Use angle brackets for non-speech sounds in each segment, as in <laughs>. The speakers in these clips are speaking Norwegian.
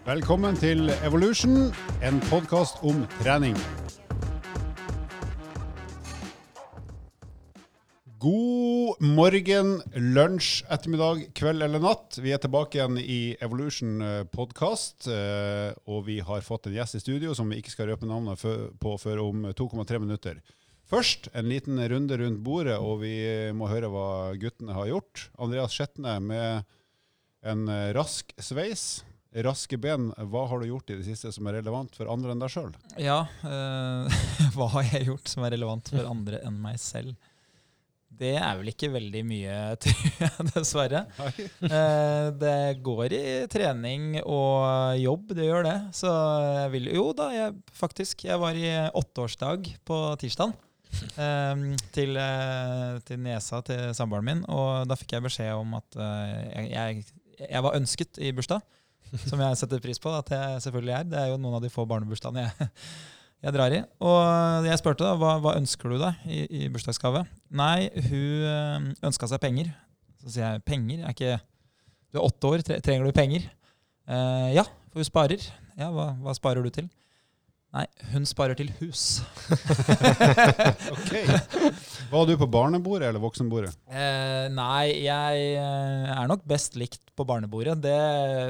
Velkommen til Evolution, en podkast om trening. God morgen, lunsj, ettermiddag, kveld eller natt. Vi er tilbake igjen i Evolution podkast. Og vi har fått en gjest i studio som vi ikke skal røpe navnet på før om 2,3 minutter. Først en liten runde rundt bordet, og vi må høre hva guttene har gjort. Andreas Skjetne med en rask sveis. Raske ben, hva har du gjort i det siste som er relevant for andre enn deg sjøl? Ja, øh, <laughs> hva har jeg gjort som er relevant for andre enn meg selv? Det er vel ikke veldig mye, <laughs> tror jeg, dessverre. Eh, det går i trening og jobb, det gjør det. Så jeg vil Jo da, jeg, faktisk. Jeg var i åtteårsdag på tirsdag. Eh, til, til niesa til samboeren min. Og da fikk jeg beskjed om at jeg, jeg, jeg var ønsket i bursdag. <laughs> Som jeg setter pris på at jeg selvfølgelig er. Det er jo noen av de få barnebursdagene jeg <laughs> jeg drar i. Og jeg spurte da, hva, hva ønsker du deg i, i bursdagsgave. Nei, hun ønska seg penger. Så sier jeg penger? Er ikke, du er åtte år, trenger du penger? Eh, ja, for hun sparer. Ja, hva, hva, sparer du til? Nei, hun sparer til hus. <laughs> ok. Var du på barnebordet eller voksenbordet? Eh, nei, jeg er nok best likt på barnebordet. Det,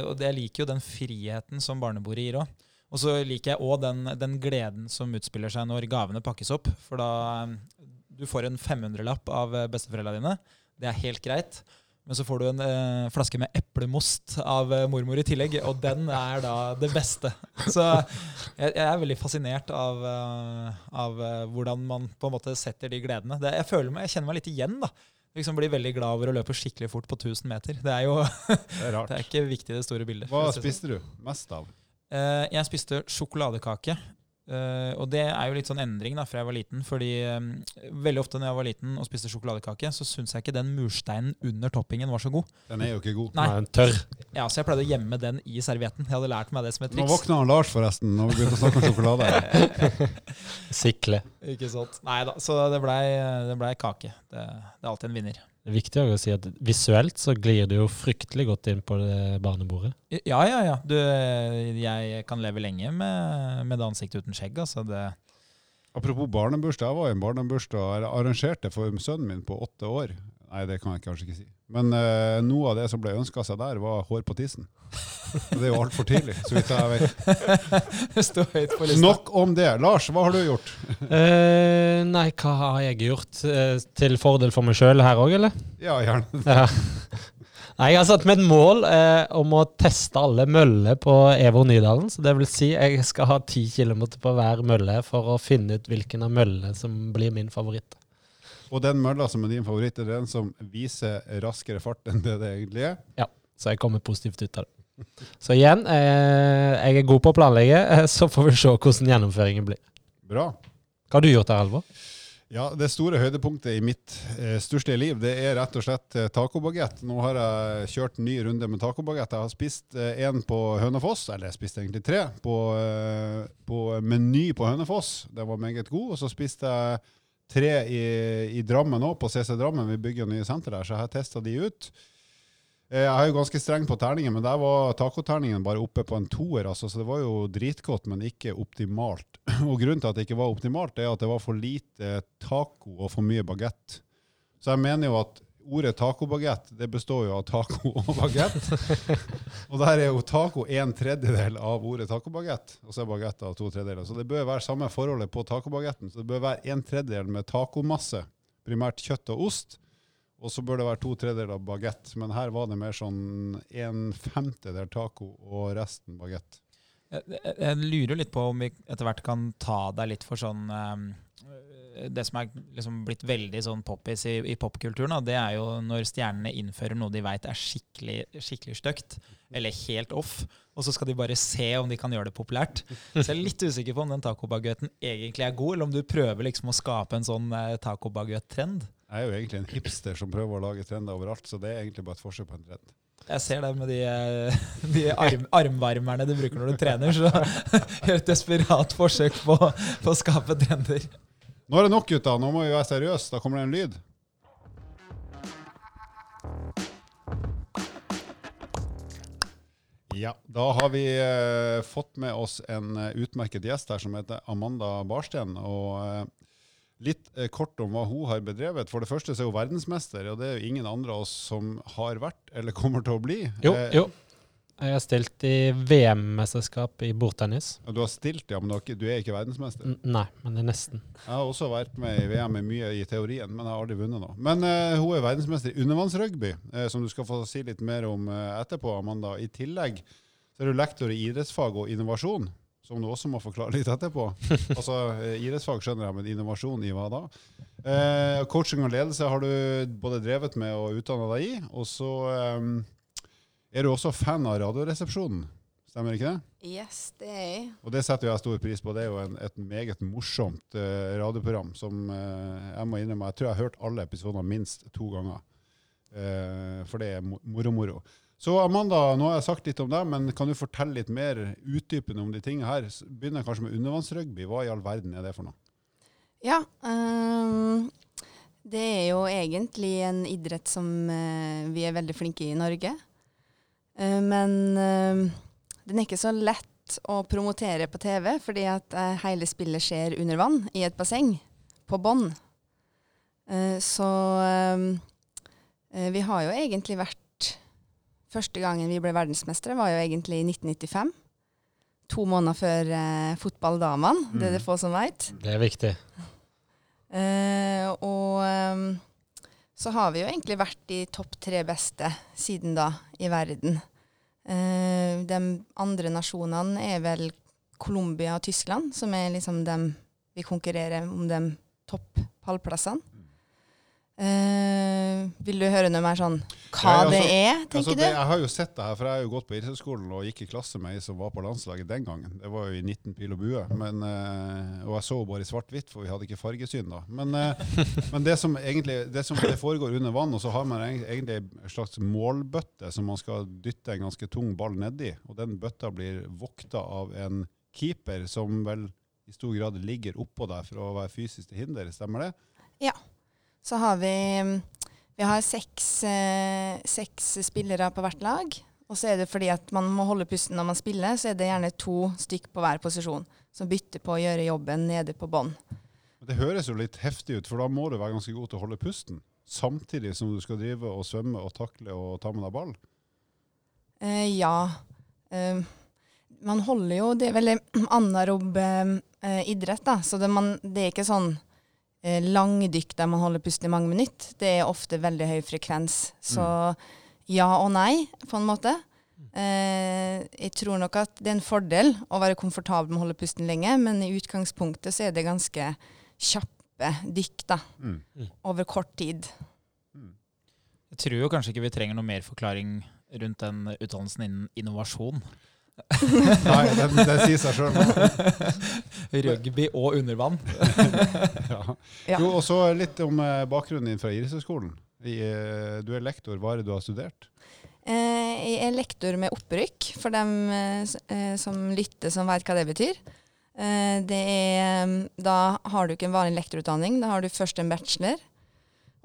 og jeg liker jo den friheten som barnebordet gir òg. Og så liker jeg òg den, den, gleden som utspiller seg når gavene pakkes opp. For da Du får en 500-lapp av besteforeldrene dine. Det er helt greit. Men så får du en eh, flaske med eplemost av eh, mormor i tillegg, og den er da det beste. Så jeg, jeg er veldig fascinert av, uh, av uh, hvordan man på en måte setter de gledene. Det, jeg føler meg, jeg kjenner meg litt igjen. da. Liksom blir veldig glad over å løpe skikkelig fort på 1000 meter. Det er jo <laughs> det er, det er ikke viktig det store bildet. Hva spiste du mest av? Jeg spiste sjokoladekake. Uh, og det er jo litt sånn endring da, fra jeg var liten. fordi um, veldig ofte når jeg var liten og spiste sjokoladekake, så syns jeg ikke den mursteinen under toppingen var så god. Den er jo ikke god. Nei. Den er tørr. Ja, Så jeg pleide å gjemme den i servietten. Jeg hadde lært meg det som et triks. Nå våkna han Lars, forresten, når vi begynte å snakke om sjokolade. <laughs> Sikle. Ikke sant. Nei da, så det blei ble kake. Det, det er alltid en vinner. Det er viktig å si at visuelt så glir du jo fryktelig godt inn på det barnebordet. Ja, ja, ja. Du, jeg kan leve lenge med, med det ansiktet uten skjegg. altså det... Apropos barnebursdag. Jeg var i en barnebursdag og arrangerte for sønnen min på åtte år. Nei, det kan jeg kanskje ikke si. Men uh, noe av det som ble ønska seg der, var hår på tissen. Det er jo altfor tidlig, så vidt jeg vet. <laughs> Nok om det. Lars, hva har du gjort? uh, nei, hva har jeg gjort? Uh, til fordel for meg sjøl her òg, eller? Ja, gjerne. <laughs> Ja. Nei, Jeg har satt meg et mål om å teste alle møller på Evo Nydalen. Så det vil si jeg skal ha ti kilometer på hver mølle for å finne ut hvilken av møllene som blir min favoritt. Og den mølla som er din favoritt, er den som viser raskere fart enn det det egentlig er? Ja, så jeg kommer positivt ut av det. Så igjen, eh, jeg er god på å planlegge, eh, så får vi se hvordan gjennomføringen blir. Bra. Hva har du gjort der, Alvor? Ja, Det store høydepunktet i mitt eh, største liv det er rett og slett eh, tacobagett. Nå har jeg kjørt en ny runde med tacobagett. Jeg har spist én eh, på Hønefoss, eller jeg spiste egentlig tre, på, eh, på Meny på Hønefoss. Den var meget god. Og så spiste jeg tre i, i Drammen òg, på CC Drammen. Vi bygger nye senter der, så jeg har testa de ut. Jeg er jo ganske streng på terningen, men der var tacoterningen bare oppe på en toer. Altså, så det var jo dritgodt, men ikke optimalt. <clears throat> Og Grunnen til at det ikke var optimalt, er at det var for lite taco og for mye bagett. Så jeg mener jo at ordet tacobagett består jo av taco og bagett. og der er jo taco en tredjedel av ordet tacobagett, og så er bagett av to tredjedeler. Så det bør være samme forholdet på tacobagetten. Så det bør være en tredjedel med tacomasse, primært kjøtt og ost. Og så bør det være to tredjedeler bagett. Men her var det mer sånn en femtedel taco og resten bagett. Jeg, jeg, jeg, lurer litt på om vi etter hvert kan ta deg litt for sånn um, Det som er liksom blitt veldig sånn poppis i, i popkulturen, det er jo når stjernene innfører noe de veit er skikkelig, skikkelig stygt, eller helt off, og så skal de bare se om de kan gjøre det populært. Så jeg er litt usikker på om den tacobaguetten egentlig er god, eller om du prøver liksom å skape en sånn eh, tacobaguett-trend. Jeg er jo egentlig en hipster som prøver å lage trender overalt, så det er egentlig bare et forsøk på en trend. Jeg ser det med de, <laughs> de arm, armvarmerne du bruker når du trener. Så <laughs> gjør et desperat forsøk på, på, å skape trender. Nå er det nok, gutta. Nå må vi være seriøse. Da kommer det en lyd. Ja, Da har vi eh, fått med oss en eh, utmerket gjest her som heter Amanda Barsten. og eh, Litt eh, kort om hva hun har bedrevet. For det første så er hun verdensmester, og det er jo ingen andre av oss som har vært eller kommer til å bli. Jo, Eh, jo. Jeg har stilt i VM-mesterskap i bordtennis. Ja, Du har stilt, ja, men du, er ikke verdensmester. N nei, men det er nesten. Jeg har også vært med i VM mye i teorien, men jeg har aldri vunnet noe. Men uh, hun er verdensmester i undervannsrugby, uh, som du skal få si litt mer om uh, etterpå, Amanda. I tillegg så er du lektor i idrettsfag og innovasjon, som du også må forklare litt etterpå. <laughs> altså, Idrettsfag skjønner jeg, men innovasjon i hva da? Coaching og ledelse har du både drevet med og utdanna deg i. Og så eh, er du også fan av Radioresepsjonen, stemmer ikke det? Yes, det er jeg. Og det setter jeg stor pris på. Det er jo en, et meget morsomt uh, radioprogram som uh, jeg må innrømme Jeg tror jeg har hørt alle episodene minst to ganger. Uh, for det er moro-moro. Så Amanda, nå har jeg sagt litt om deg, men kan du fortelle litt mer utdypende om de tingene her? Begynner kanskje med undervannsrugby. Hva i all verden er det for noe? Ja. um, det er jo egentlig en idrett som vi er veldig flinke i i Norge. Eh, men eh, den er ikke så lett å promotere på TV, fordi at eh, hele spillet skjer under vann, i et basseng, på bånn. Så vi har jo egentlig vært Første gangen vi ble verdensmestere, var jo egentlig i 1995. To måneder før fotballdamene, det er det Mm. få som veit. Det er viktig. Eh, og så har vi jo egentlig vært de topp tre beste siden da i verden. Eh, de andre nasjonene er vel Colombia og Tyskland, som er liksom dem vi konkurrerer om de topp pallplassene. Eh, vil du høre noe mer sånn hva Ja, altså- det er, tenker Altså, det, du? jeg har jo sett det her, for jeg har jo gått på idrettshøyskolen og gikk i klasse med ei som var på landslaget den gangen. Det var jo i 19 pil og bue. Men, uh, og jeg så bare i svart-hvitt, for vi hadde ikke fargesyn da. Men, uh, men det som egentlig det, som, det foregår under vann, og så har man egentlig en slags målbøtte som man skal dytte en ganske tung ball nedi. Og den bøtta blir vokta av en keeper som vel i stor grad ligger oppå der for å være fysisk til hinder. Stemmer det? Så har vi Vi har seks, eh, seks spillere på hvert lag. Og så er det fordi at man må holde pusten når man spiller, så er det gjerne to stykk på hver posisjon som bytter på å gjøre jobben nede på bånn. Det høres jo litt heftig ut, for da må du være ganske god til å holde pusten. Samtidig som du skal drive og svømme og takle og ta med deg ball. Eh, ja. Eh, man holder jo Det er veldig <clears throat> anarob eh, idrett, da. Så det, man, det er ikke sånn eh, langdykk der man holder pusten i mange minutter. Det er ofte veldig høy frekvens. Så ja og nei, på en måte. Eh, jeg tror nok at det er en fordel å være komfortabel med å holde pusten lenge, men i utgangspunktet så er det ganske kjappe dykk da, Mm. over kort tid. Jeg tror jo kanskje ikke vi trenger noe mer forklaring rundt den utdannelsen innen innovasjon. Nei, det, det sier seg sjøl. <laughs> Rugby og undervann. <laughs> Ja. Ja. Jo, og så litt om eh, bakgrunnen din fra idrettshøyskolen. I, eh, Du er lektor. Hva er det du har studert? Eh, jeg er lektor med opprykk, for dem som lytter, som vet hva det betyr. Eh, det er, mm, da har du ikke en vanlig lektorutdanning. Da har du først en bachelor,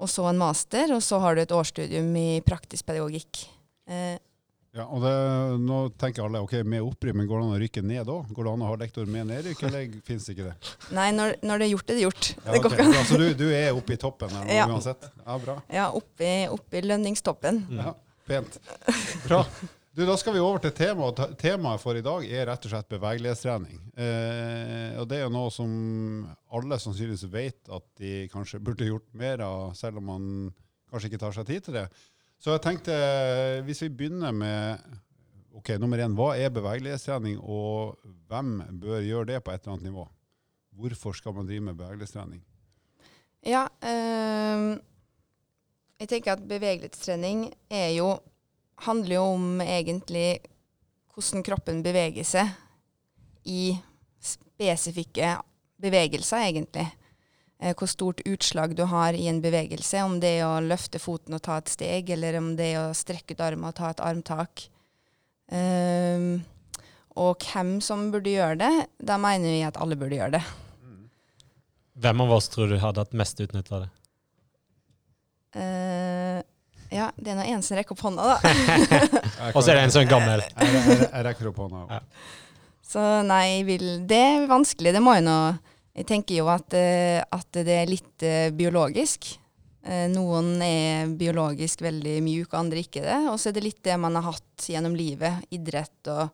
og så en master, og så har du et årsstudium i praktisk pedagogikk. Ja, og det, Nå tenker alle ok, med opprykk, men går det an å rykke ned òg? Går det an å ha lektor med nedrykk, eller fins ikke det? nei, når, når det er gjort, er det gjort. Ja, det ok. går ikke an. Så du, du er oppe i toppen her Ja. uansett? Ja, bra. Ja, oppe i lønningstoppen. Ja, pent. Bra. Du, Da skal vi over til temaet. Temaet for i dag er rett og slett bevegelighetstrening. Eh, og Det er jo noe som alle sannsynligvis vet at de kanskje burde gjort mer av, selv om man kanskje ikke tar seg tid til det. Så jeg tenkte, hvis vi begynner med ok, nummer én, hva er bevegelighetstrening, og hvem bør gjøre det på et eller annet nivå? Hvorfor skal man drive med bevegelighetstrening? Ja, øh, jeg tenker at bevegelighetstrening er jo, handler jo om egentlig hvordan kroppen beveger seg i spesifikke bevegelser, egentlig. Eh, hvor stort utslag du har i en bevegelse, om det er å løfte foten og ta et steg, eller om det er å strekke ut armen og ta et armtak. Um, og hvem som burde gjøre det, da mener vi at alle burde gjøre det. Hvem av oss tror du hadde hatt mest utnytta av det? Uh, Ja, det er nå en som rekker opp hånda, da. <laughs> Og så er det en som er gammel. Jeg, rekker opp hånda. Ja. Så nei, vil, det er vanskelig. Det må jo nå Jeg tenker jo at, eh, at det er litt eh, biologisk. Eh, Noen er biologisk veldig mjuk, og andre ikke det. Og så er det litt det man har hatt gjennom livet. Idrett og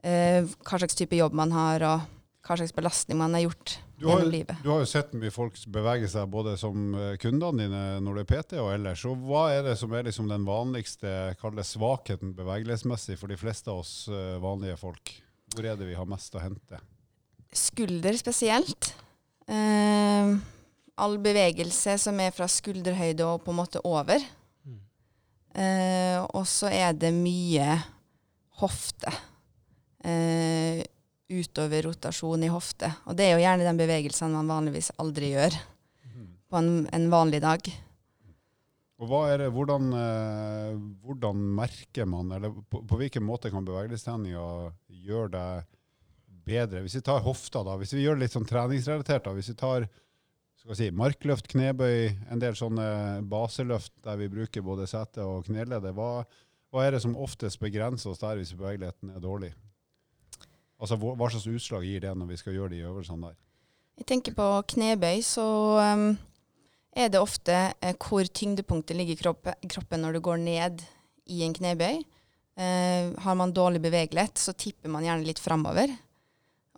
eh, hva slags type jobb man har, og hva slags belastning man har gjort Du har, gjennom livet. du har jo sett mye folk bevege seg både som kundene dine når det er PT og ellers. Og hva er det som er liksom den vanligste svakheten bevegelighetsmessig for de fleste av oss vanlige folk? Hvor er det vi har mest å hente? Skulder spesielt. Eh, all bevegelse som er fra skulderhøyde og på en måte over. Eh, og så er det mye hofte. Eh, utover rotasjon i hofte. Og det er jo gjerne den bevegelsen man vanligvis aldri gjør på en, en vanlig dag. Og det, hvordan, eh, hvordan merker man, eller på, på hvilken måte kan bevegelsestreninga gjøre deg bedre? Hvis vi tar hofta, da, hvis vi gjør det litt sånn treningsrelatert, da, hvis vi tar skal vi si, markløft, knebøy, en del sånne baseløft der vi bruker både sete og knelede, hva, hva er det som oftest begrenser oss der hvis bevegeligheten er dårlig? Altså, hva, slags utslag gir det når vi skal gjøre de øvelsene der? Jeg tenker på knebøy, så um, er det ofte eh, hvor tyngdepunktet ligger i kroppen, kroppen når du går ned i en knebøy. Eh, har man dårlig bevegelighet, så tipper man gjerne litt framover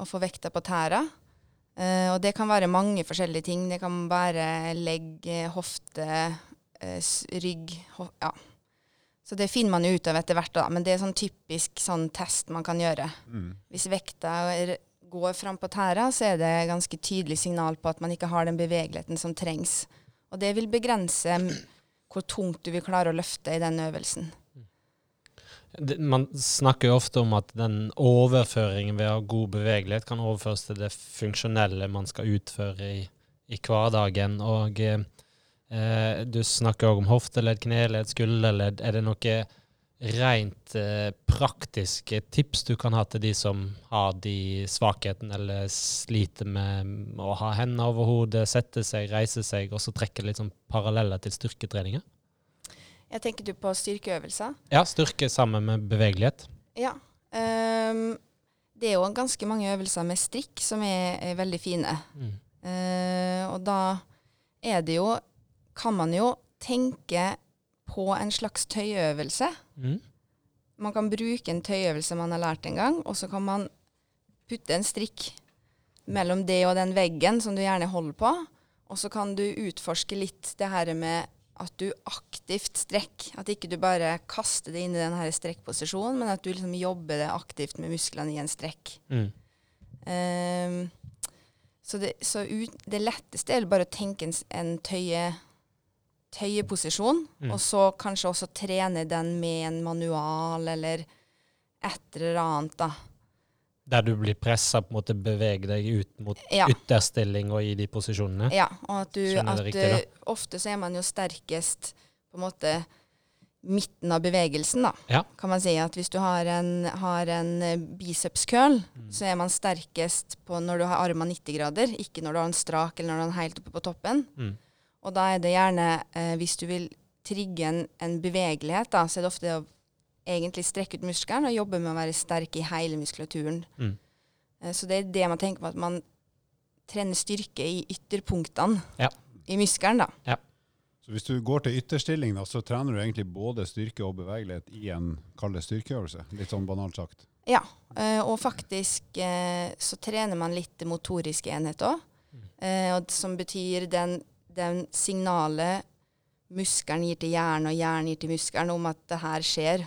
og få vekta på tæra. Uh, og det kan være mange forskjellige ting. Det kan være legg, eh, hofte, uh, rygg ho Ja. Så det finner man ut av etter hvert, da. Men det er sånn typisk sånn test man kan gjøre. Mm. Hvis vekta går fram på tæra, så er det ganske tydelig signal på at man ikke har den bevegeligheten som trengs. Og det vil begrense hvor tungt du vil klare å løfte i den øvelsen. Man snakker jo ofte om at den overføringen ved å ha god bevegelighet kan overføres til det funksjonelle man skal utføre i, i hverdagen. Og eh, du snakker òg om hofteledd, kneledd, skulderledd. Er det noe rent eh, praktiske tips du kan ha til de som har de svakhetene, eller sliter med å ha hendene over hodet, sette seg, reise seg, og så trekke litt sånn paralleller til styrketreninger? Jeg tenker du på styrkeøvelser? Ja, styrke sammen med bevegelighet. Ja. Um, det er jo ganske mange øvelser med strikk som er, er veldig fine. Mm. Uh, og da er det jo Kan man jo tenke på en slags tøyøvelse. Mm. Man kan bruke en tøyøvelse man har lært en gang, og så kan man putte en strikk mellom det og den veggen som du gjerne holder på. Og så kan du utforske litt det her med at du aktivt strekker. At ikke du bare kaster det inn i den strekkposisjonen, men at du liksom jobber det aktivt med musklene i en strekk. Mm. Um, så det, så ut, det letteste er bare å tenke en, en tøye, tøyeposisjon, Mm. og så kanskje også trene den med en manual eller et eller annet, da. Der du blir pressa på en måte bevege deg ut mot Ja. ytterstilling og i de posisjonene. Ja, og at du at, riktig, eh, Ofte så er man jo sterkest på en måte midten av bevegelsen, da. Ja. Kan man si at hvis du har en, har en eh, biceps curl, Mm. så er man sterkest på når du har armene 90 grader, ikke når du har en strak eller når du har den helt oppe på toppen. Mm. Og da er det gjerne, eh, hvis du vil trigge en, en bevegelighet, da, så er det ofte det å egentlig strekke ut muskelen og jobbe med å være sterk i hele muskulaturen. Mm. Eh, så det er det man tenker på, at man trener styrke i ytterpunktene Ja. i muskelen, da. Så hvis du går til ytterstilling, da, så trener du egentlig både styrke og bevegelighet i en kall styrkeøvelse. Litt sånn banalt sagt. Ja, eh, og faktisk eh, så trener man litt motorisk enhet òg. Eh, som betyr den, den signalet muskelen gir til hjernen, og hjernen gir til muskelen om at det her skjer.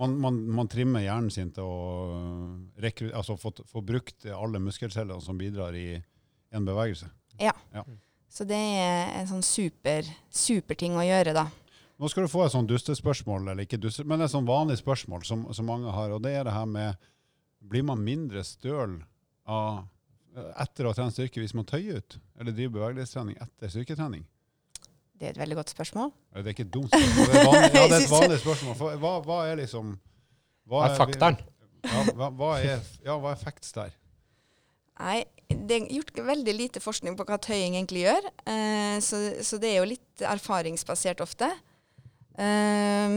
Man, man, man trimmer hjernen sin til å øh, rekru, altså få, få brukt alle muskelcellene som bidrar i en bevegelse. Ja, Så det er en sånn super, super ting å gjøre, da. Nå skal du få et sånn dustespørsmål, eller ikke duste, men et sånn vanlig spørsmål som, som mange har, og det er det her med Blir man mindre støl av, etter å ha trent styrke hvis man tøyer ut, eller driver bevegelighetstrening etter styrketrening? Det er et veldig godt spørsmål. Det er ikke et dumt spørsmål, det er, vanlig, ja, det er et <laughs> vanlig spørsmål. For, hva, hva er liksom Hva er faktaen? Ja, hva, hva, er, ja, hva er facts der? Nei, det er gjort veldig lite forskning på hva tøying egentlig gjør. Eh, så, så, det er jo litt erfaringsbasert ofte. Eh,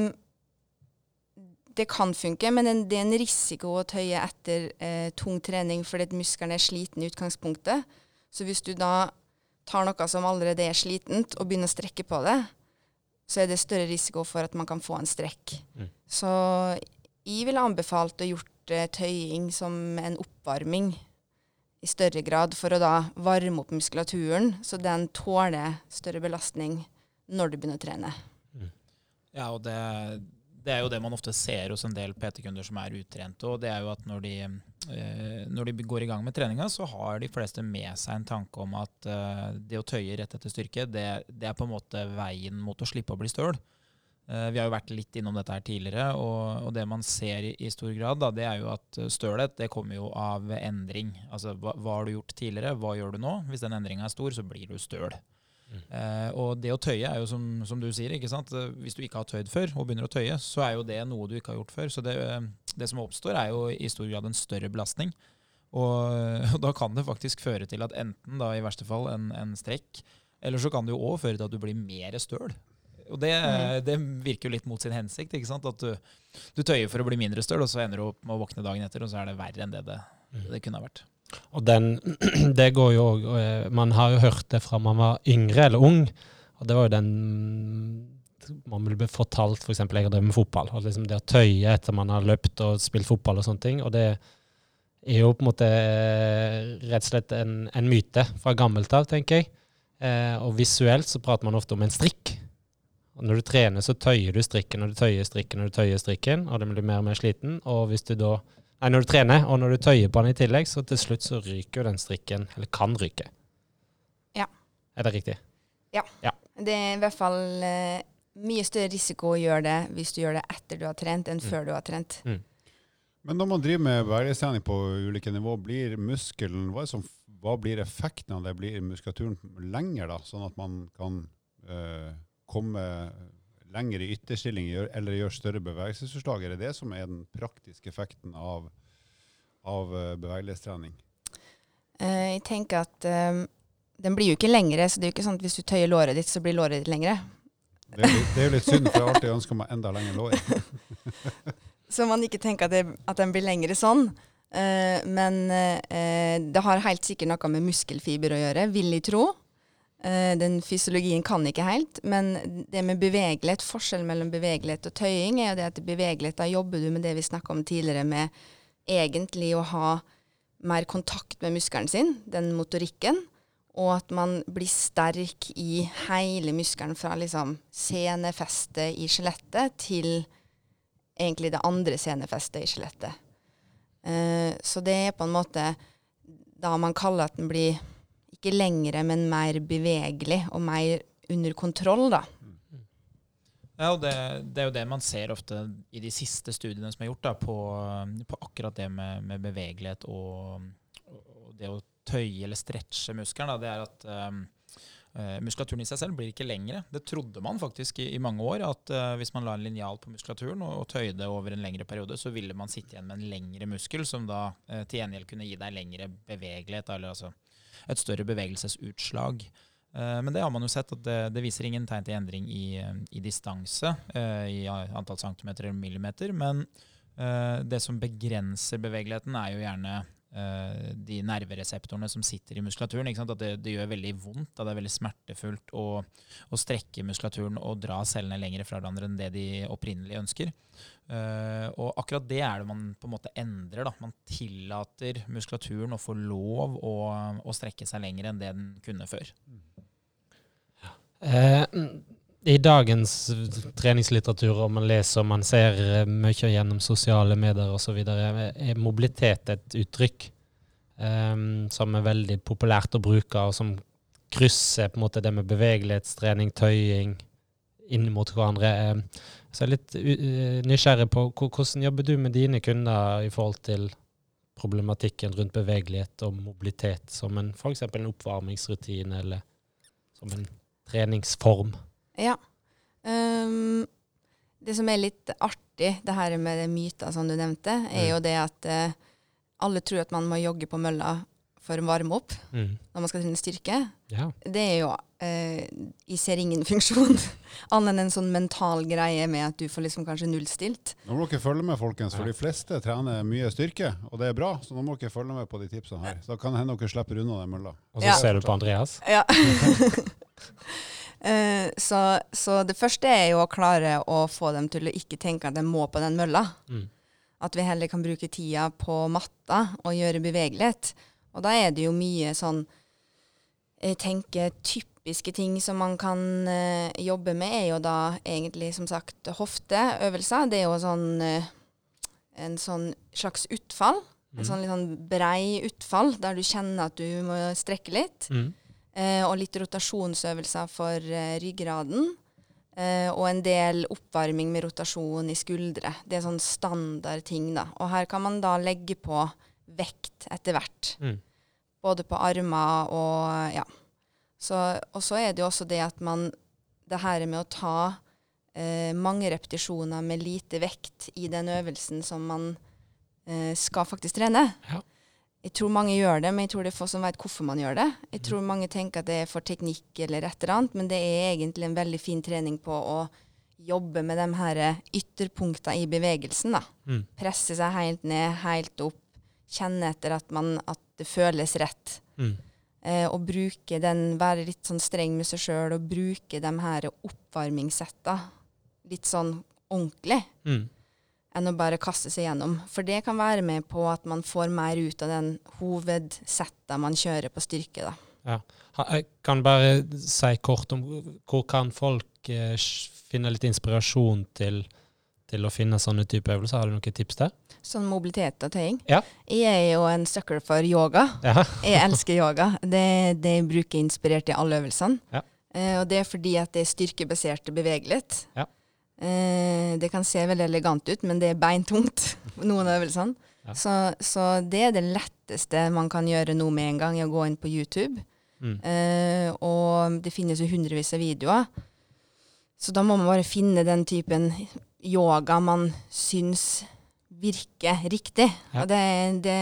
det kan funke, men det er en risiko å tøye etter eh, tung trening fordi muskelen er sliten i utgangspunktet. Så hvis du da tar noe som allerede er slitent, og begynner å strekke på det, så er det større risiko for at man kan få en strekk. Mm. Så jeg ville anbefalt å gjort uh, tøying som en oppvarming i større grad, for å da varme opp muskulaturen, så den tåler større belastning når du begynner å trene. Mm. Ja, og det det er jo det man ofte ser hos en del PT-kunder som er utrente. og det er jo at når de, eh, når de, går i gang med treninga, så har de fleste med seg en tanke om at eh, det å tøye rett etter styrke, det, det, er på en måte veien mot å slippe å bli støl. Eh, vi har jo vært litt innom dette her tidligere, og, og det man ser i, i stor grad, da, det er jo at stølhet det kommer jo av endring. Altså hva, hva har du gjort tidligere, hva gjør du nå? Hvis den endringa er stor, så blir du støl. Eh, og det å tøye er jo som, som, du sier, ikke sant? Eh, hvis du ikke har tøyd før og begynner å tøye, så er jo det noe du ikke har gjort før. Så det, eh, det som oppstår, er jo i stor grad en større belastning. Og, <laughs> og, da kan det faktisk føre til at enten da i verste fall en, en strekk, eller så kan det jo òg føre til at du blir mer støl. Og det, mm. det, virker jo litt mot sin hensikt. ikke sant? At du, du tøyer for å bli mindre støl, og så ender du opp med å våkne dagen etter, og så er det verre enn det det, mm. det kunne ha vært. Og den, <clears throat> det går jo òg eh, Man har jo hørt det fra man var yngre eller ung. Og det var jo den man ble fortalt, f.eks. For jeg har drevet med fotball. og liksom Det å tøye etter man har løpt og spilt fotball og sånne ting. Og det er jo på en måte eh, rett og slett en, en myte fra gammelt av, tenker jeg. Eh, og visuelt så prater man ofte om en strikk. Og når du trener, så tøyer du strikken og du tøyer strikken og du tøyer strikken, og den blir mer og mer sliten. Og hvis du da Nei, når du trener, og når du tøyer på den i tillegg, så til slutt så ryker jo den strikken, eller kan ryke. Ja. Er det riktig? Ja. ja. Det er i hvert fall uh, mye større risiko å gjøre det hvis du gjør det etter du har trent, enn mm. før du har trent. Mm. Men når man driver med bevegelsestrening på ulike nivå, blir muskelen hva, som, hva, blir effekten av det? Blir muskulaturen lenger, da, sånn at man kan uh, komme lenger i ytterstilling eller gjør større bevegelsesforslag? Er det det som er den praktiske effekten av, av eh, bevegelighetstrening? Uh, jeg tenker at um, den blir jo ikke lengre, så det er jo ikke sånn at hvis du tøyer låret ditt, så blir låret ditt lengre. Det er, litt, det er jo litt synd, for jeg har alltid ønska meg enda lengre lår. <laughs> så man ikke tenker at, det, at den blir lengre sånn. Uh, men uh, det har helt sikkert noe med muskelfiber å gjøre, vil jeg tro. Eh, den fysiologien kan ikke helt, men det med bevegelighet, forskjellen mellom bevegelighet og tøying, er jo det at bevegelighet, da jobber du med det vi snakka om tidligere, med egentlig å ha mer kontakt med muskelen sin, den motorikken, og at man blir sterk i hele muskelen fra liksom senefestet i skjelettet til egentlig det andre senefestet i skjelettet. Uh, så det er på en måte da man kaller at den blir ikke lengre, men mer bevegelig og mer under kontroll, da. Ja, og det, det, er jo det man ser ofte i de siste studiene som er gjort da, på, på akkurat det med, med bevegelighet og, og, det å tøye eller stretche muskelen. Da, det er at um, muskulaturen i seg selv blir ikke lengre. Det trodde man faktisk i, i mange år, at uh, hvis man la en linjal på muskulaturen og, og tøyde over en lengre periode, så ville man sitte igjen med en lengre muskel, som da uh, til gjengjeld kunne gi deg lengre bevegelighet. eller altså et større bevegelsesutslag. Eh, men det har man jo sett, at det, det viser ingen tegn til endring i, i distanse, eh, i antall centimeter eller millimeter. Men eh, det som begrenser bevegeligheten, er jo gjerne de nervereseptorene som sitter i muskulaturen. At det, det, gjør veldig vondt. At det er veldig smertefullt å, å strekke muskulaturen og dra cellene lenger fra hverandre enn det de opprinnelig ønsker. Uh, og akkurat det er det man på en måte endrer. Da. Man tillater muskulaturen å få lov å, å strekke seg lenger enn det den kunne før. Uh, I dagens treningslitteratur, og man leser og man ser eh, mye gjennom sosiale medier osv., er mobilitet et uttrykk um, som er veldig populært å bruke, og som krysser på en måte det med bevegelighetstrening, tøying, inn mot hverandre. Uh, så jeg er litt nysgjerrig på hvordan jobber du med dine kunder i forhold til problematikken rundt bevegelighet og mobilitet, som en f.eks. en oppvarmingsrutine eller som en treningsform? Ja. Um, det som er litt artig, det her med det myter som du nevnte, er mm. jo det at uh, alle tror at man må jogge på mølla for å varme opp Mm. når man skal trene styrke, Ja. det er jo uh, Jeg ser ingen <laughs> funksjon annet enn en sånn mental greie med at du får liksom kanskje nullstilt. Nå må dere følge med, folkens, for Ja. de fleste trener mye styrke, og det er bra. Så nå må dere følge med på de tipsene her. Så da kan det hende dere slipper unna den mølla. Og så Ja. ser du på Andreas. Ja. <laughs> <laughs> Eh, så, så det første er jo å klare å få dem til å ikke tenke at de må på den mølla. Mm. At vi heller kan bruke tida på matta og gjøre bevegelighet. Og da er det jo mye sånn Jeg tenker typiske ting som man kan uh, jobbe med, er jo da egentlig som sagt hofteøvelser. Det er jo sånn uh, en sånn slags utfall. En Mm. sånn litt sånn brei utfall der du kjenner at du må strekke litt. Mm. Eh, og litt rotasjonsøvelser for eh, ryggraden. Eh, og en del oppvarming med rotasjon i skuldre. Det er sånn standard ting, da. Og her kan man da legge på vekt etter hvert. Mm. Både på armer og ja. Så, og så er det jo også det at man Det her med å ta eh, mange repetisjoner med lite vekt i den øvelsen som man eh, skal faktisk trene. Ja. Jeg tror mange gjør det, men jeg tror det er få som vet hvorfor man gjør det. Jeg tror mange tenker at det er for teknikk eller et eller annet, men det er egentlig en veldig fin trening på å jobbe med de her ytterpunktene i bevegelsen. da. Mm. Presse seg helt ned, helt opp. Kjenne etter at, man, at det føles rett. Mm. Eh, og bruke den, være litt sånn streng med seg sjøl og bruke de her oppvarmingssetta litt sånn ordentlig Mm. Enn å bare kaste seg gjennom. For det kan være med på at man får mer ut av den hovedsetta man kjører på styrke. da. Ja. Jeg kan bare si kort om hvor kan folk eh, finne litt inspirasjon til, til å finne sånne type øvelser. Har du noen tips der? Sånn mobilitet og tøying. Ja. Jeg er jo en sucker for yoga. Ja. <laughs> Jeg elsker yoga. Det, det jeg bruker inspirert i alle øvelsene. Ja. Eh, og det er fordi at det er styrkebasert bevegelighet. Ja. Eh, det kan se veldig elegant ut, men det er beintungt, <laughs> noen av øvelsene. Ja. Så, så det er det letteste man kan gjøre nå med en gang, er å gå inn på YouTube. Mm. Eh, og det finnes jo hundrevis av videoer. Så da må man bare finne den typen yoga man syns virker riktig. Ja. Og det, det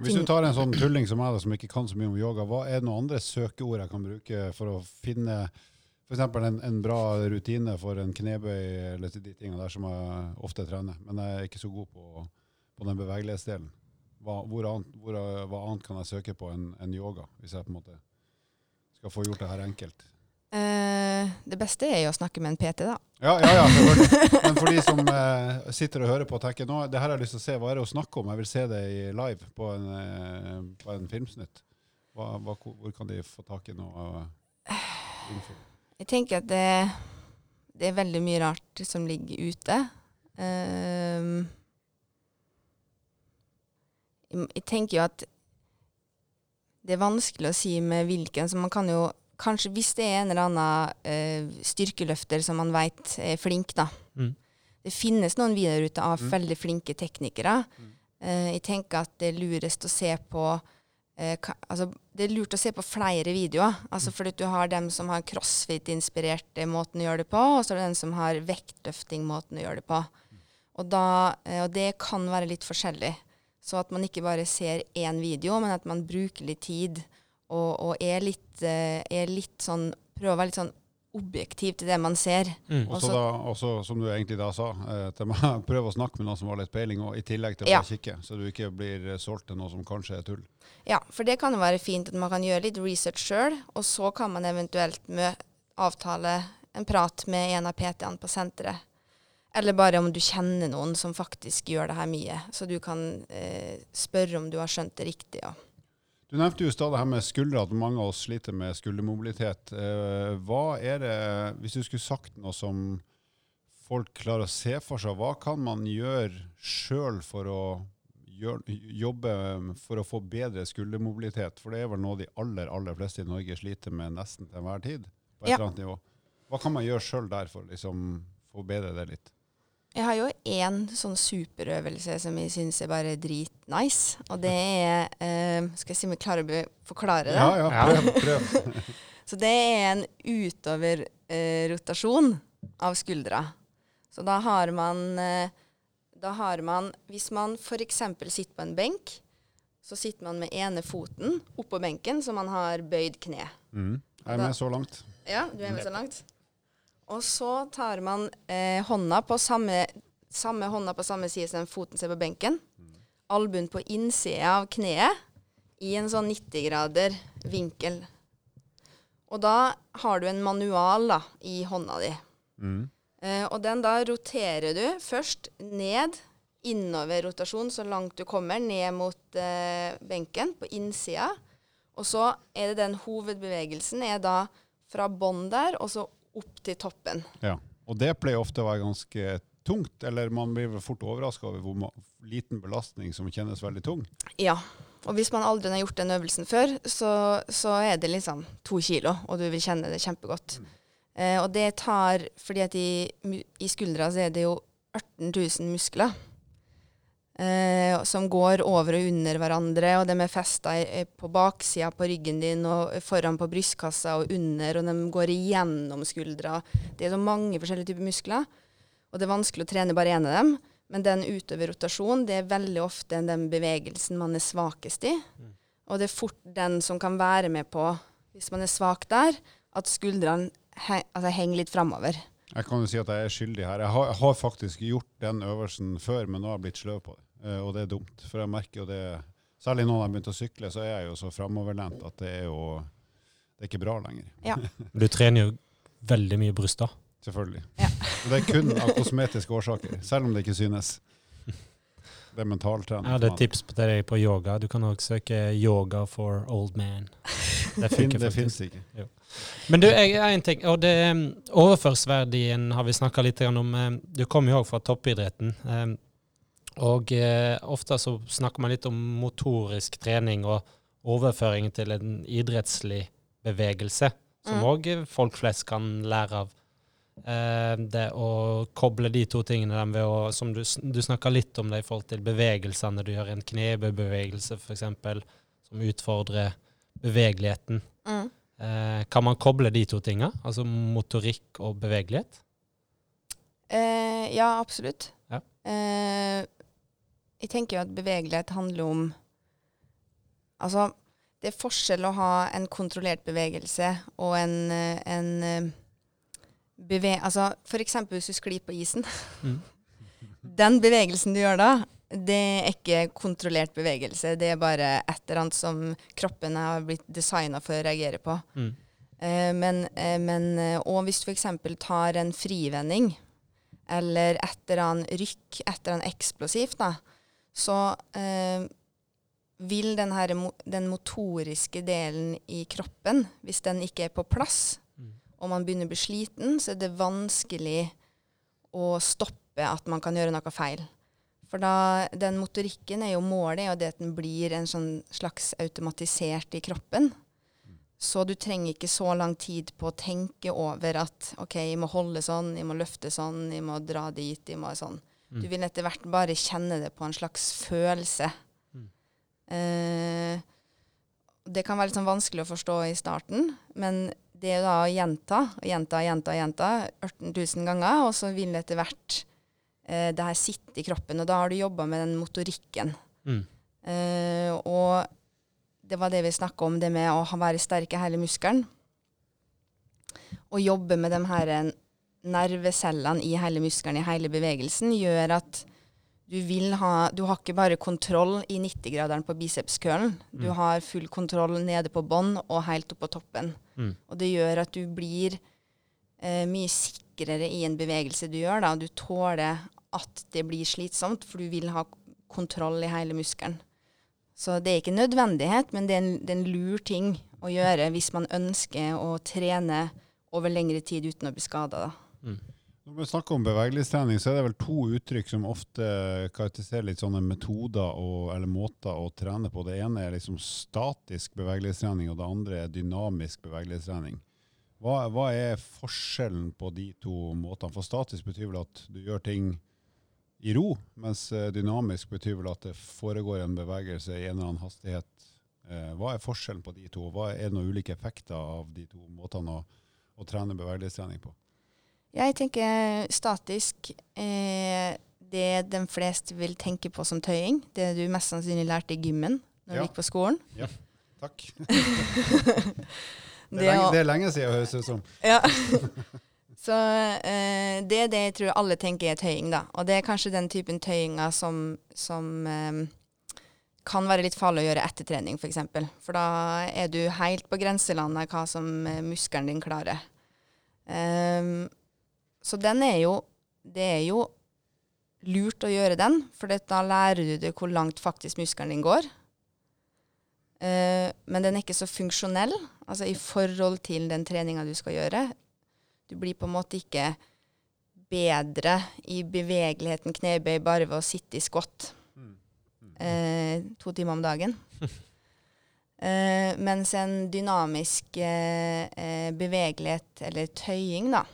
Hvis du tar en sånn tulling som meg, som ikke kan så mye om yoga, hva er det noen andre søkeord jeg kan bruke for å finne f.eks. En, en bra rutine for en knebøy eller de tingene der som jeg ofte trener, men jeg er ikke så god på, på den bevegelighetsdelen. Hva, annet, hvor, hva annet kan jeg søke på enn en yoga, hvis jeg på en måte skal få gjort det her enkelt? Eh, det beste er jo å snakke med en PT, da. Ja, ja, ja. Men for de som eh, sitter og hører på og tenker nå, det her har jeg lyst til å se, hva er det å snakke om? Jeg vil se det i live på en, eh, på en filmsnutt. Hva, hva, hvor kan de få tak i noe info? Jeg tenker at det, det er veldig mye rart som ligger ute. Um, jeg, tenker jo at det er vanskelig å si med hvilken, så man kan jo Kanskje hvis det er en eller annen uh, styrkeløfter som man veit er flink, da. Mm. Det finnes noen videoer ute av Mm. veldig flinke teknikere. Mm. Uh, jeg tenker at det er lurest å se på eh, ka, altså, Det er lurt å se på flere videoer. Altså fordi du har dem som har crossfit-inspirerte måten å gjøre det på, og så er det den som har vektløfting-måten å gjøre det på. Og, da, eh, og det kan være litt forskjellig. Så at man ikke bare ser én video, men at man bruker litt tid og, og er, litt, eh, er litt sånn Prøver å være litt sånn objektiv til det man ser. Mm. Og Også- da, også, som du egentlig da sa, eh, <laughs> prøv å snakke med noen som har litt peiling, og i tillegg til å Ja. kikke, så du ikke blir eh, solgt til noe som kanskje er tull. Ja, for det kan jo være fint at man kan gjøre litt research sjøl, og så kan man eventuelt mø avtale en prat med en av PT-ene på senteret. Eller bare om du kjenner noen som faktisk gjør det her mye, så du kan eh, spørre om du har skjønt det riktig. Ja. Du nevnte jo stadig her med skuldre, at mange av oss sliter med skuldermobilitet. Eh, hva er det, hvis du skulle sagt noe som folk klarer å se for seg, hva kan man gjøre sjøl for å jobbe for å få bedre skuldermobilitet? For det er vel noe de aller, aller fleste i Norge sliter med nesten til enhver tid, på et Ja. eller annet nivå. Hva kan man gjøre sjøl der for å liksom, få bedre det litt? Jeg har jo én sånn superøvelse som jeg syns er bare dritnice, og det er eh, Skal jeg si om jeg klarer å forklare det? Ja, ja, prøv. <laughs> prøv. Så det er en utover-rotasjon av skuldra. Så da har man eh, Da har man Hvis man f.eks. sitter på en benk, så sitter man med ene foten oppå benken, så man har bøyd kne. Mm. Jeg er med så langt. Ja, du er med så langt. Og så tar man eh, hånda på samme, samme hånda på samme side som foten ser på benken. Albuen på innsida av kneet i en sånn 90 grader vinkel. Og da har du en manual da, i hånda di. Mm. Eh, og den da roterer du først ned, innover rotasjon så langt du kommer, ned mot eh, benken på innsida. Og så er det den hovedbevegelsen er da fra bånn der, og så opp til toppen. Ja. Og det pleier ofte å være ganske tungt, eller man blir vel fort overraska over hvor liten belastning som kjennes veldig tung. Ja. Og hvis man aldri har gjort den øvelsen før, så, så er det liksom to kilo, og du vil kjenne det kjempegodt. Eh, og det tar Fordi at i, i skuldra så er det jo 18 000 muskler. Eh, som går over og under hverandre, og de er festa på baksida på ryggen din og foran på brystkassa og under, og de går igjennom skuldra. Det er så mange forskjellige typer muskler, og det er vanskelig å trene bare én av dem. Men den utøver rotasjon, det er veldig ofte den bevegelsen man er svakest i. Og det er fort den som kan være med på, hvis man er svak der, at skuldrene he altså, henger litt framover. Jeg kan jo si at jeg er skyldig her. Jeg har, jeg har faktisk gjort den øvelsen før, men nå har jeg blitt sløv på det. Eh, og det er dumt. For jeg merker jo det Særlig nå når jeg begynte å sykle, så er jeg jo så framoverlent at det er jo Det er ikke bra lenger. Ja. <laughs> Du trener jo veldig mye bryst, da. Selvfølgelig. Ja. Og det er kun av kosmetiske årsaker, selv om det ikke synes. Det er mentaltrening. Jeg hadde et tips til deg på yoga. Du kan også søke 'yoga for old man'. Det <laughs> fins ikke. Men du, har en ting, og det um, overførsverdien har vi snakka litt om. Um, Du kommer jo òg fra toppidretten. Og eh, ofte så snakker man litt om motorisk trening og overføring til en idrettslig bevegelse, som Mm. folk flest kan lære av. Eh, det å koble de to tingene ved å, som du, du snakka litt om det i forhold til bevegelsene. Du gjør en knebebevegelse f.eks. som utfordrer bevegeligheten. Mm. Eh, kan man koble de to tinga, altså motorikk og bevegelighet? Eh, ja, absolutt. Ja. Eh, jeg tenker jo at bevegelighet handler om Altså, det er forskjell å ha en kontrollert bevegelse og en, en beve... Altså, for eksempel hvis du sklir på isen. Mm. <laughs> Den bevegelsen du gjør da, det er ikke kontrollert bevegelse. Det er bare et eller annet som kroppen har blitt designa for å reagere på. Mm. Eh, men, eh, men, eh, og hvis du f.eks. tar en frivending, eller et eller annet rykk, et eller annet eksplosivt, da, så eh, vil den, her, den motoriske delen i kroppen, hvis den ikke er på plass, Mm. og man begynner å bli sliten, så er det vanskelig å stoppe at man kan gjøre noe feil. For da, den motorikken er jo målet, og det at den blir en sånn slags automatisert i kroppen. Så du trenger ikke så lang tid på å tenke over at OK, jeg må holde sånn, jeg må løfte sånn, jeg må dra dit, jeg må sånn. Mm. Du vil etter hvert bare kjenne det på en slags følelse. Mm. Eh, det kan være litt sånn vanskelig å forstå i starten, men det er da å gjenta og gjenta og gjenta, gjenta 18 000 ganger, og så vil etter hvert eh, det her sitte i kroppen, og da har du jobba med den motorikken. Mm. Eh, og det var det vi snakka om, det med å være sterk i hele muskelen. Og jobbe med de her nervecellene i hele muskelen, i hele bevegelsen, gjør at du vil ha Du har ikke bare kontroll i 90-graderen på bicepskølen. Du Mm. har full kontroll nede på bånn og helt opp på toppen. Mm. Og det gjør at du blir eh, mye sikrere i en bevegelse du gjør. Da. Du tåler at det blir slitsomt, for du vil ha kontroll i hele muskelen. Så det er ikke nødvendighet, men det er en, det er en lur ting å gjøre hvis man ønsker å trene over lengre tid uten å bli skada. Mm. Når vi snakker om bevegelighetstrening, så er det vel to uttrykk som ofte karakteriserer litt sånne metoder og, eller måter å trene på. Det ene er liksom statisk bevegelighetstrening, og det andre er dynamisk bevegelighetstrening. Hva, hva er forskjellen på de to måtene? For statisk betyr vel at du gjør ting i ro, mens eh, dynamisk betyr vel at det foregår en bevegelse i en eller annen hastighet. Eh, Hva er forskjellen på de to? Hva er det noen ulike effekter av de to måtene å, å trene bevegelighetstrening på? Jeg tenker statisk eh, det de fleste vil tenke på som tøying. Det du mest sannsynlig lærte i gymmen når Ja. du gikk på skolen. Ja, Takk. <laughs> Det er, lenge, det er lenge siden, høres det ut som. Ja. <laughs> Så eh, det er det jeg tror alle tenker er tøying, da. Og det er kanskje den typen tøyinger som, som eh, kan være litt farlig å gjøre etter trening, f.eks. For, eksempel. for da er du helt på grenselandet hva som eh, muskelen din klarer. Ehm, så den er jo Det er jo lurt å gjøre den, for da lærer du deg hvor langt faktisk muskelen din går. Uh, men den er ikke så funksjonell, altså i forhold til den treninga du skal gjøre. Du blir på en måte ikke bedre i bevegeligheten knebøy bare ved å sitte i squat uh, to timer om dagen. Uh, <laughs> mens en dynamisk bevegelighet, eller tøying, da,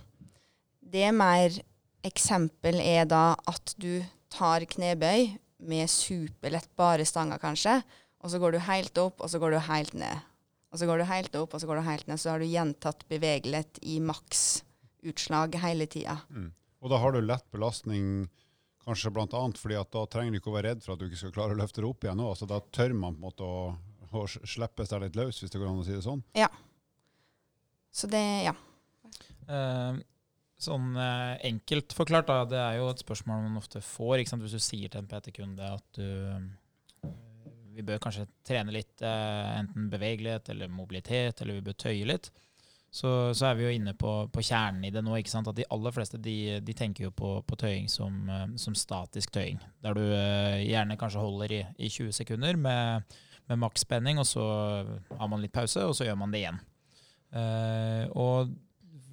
det er mer Eksempel er da at du tar knebøy med superlett bare stanga, kanskje, og så går du helt opp, og så går du helt ned. Og så går du helt opp, og så går du helt ned. Så har du gjentatt bevegelighet i maksutslag hele tida. Mm. Og da har du lett belastning, kanskje annet fordi at da trenger du ikke å være redd for at du ikke skal klare å løfte det opp igjen òg. Altså, da tør man på en måte å, å slippe seg litt løs, hvis det går an å si det sånn. Ja. Så det, ja. Eh, sånn eh, enkelt forklart, da, det er jo et spørsmål man ofte får. Ikke sant? Hvis du sier til en PT-kunde at du eh, Vi bør kanskje trene litt eh, enten bevegelighet eller mobilitet, eller vi bør tøye litt. Så, så er vi jo inne på, på kjernen i det nå. ikke sant? At de aller fleste de, de tenker jo på, på tøying som, som statisk tøying. Der du gjerne kanskje holder i, i 20 sekunder med, med maksspenning, og så har man litt pause, og så gjør man det igjen. Eh, og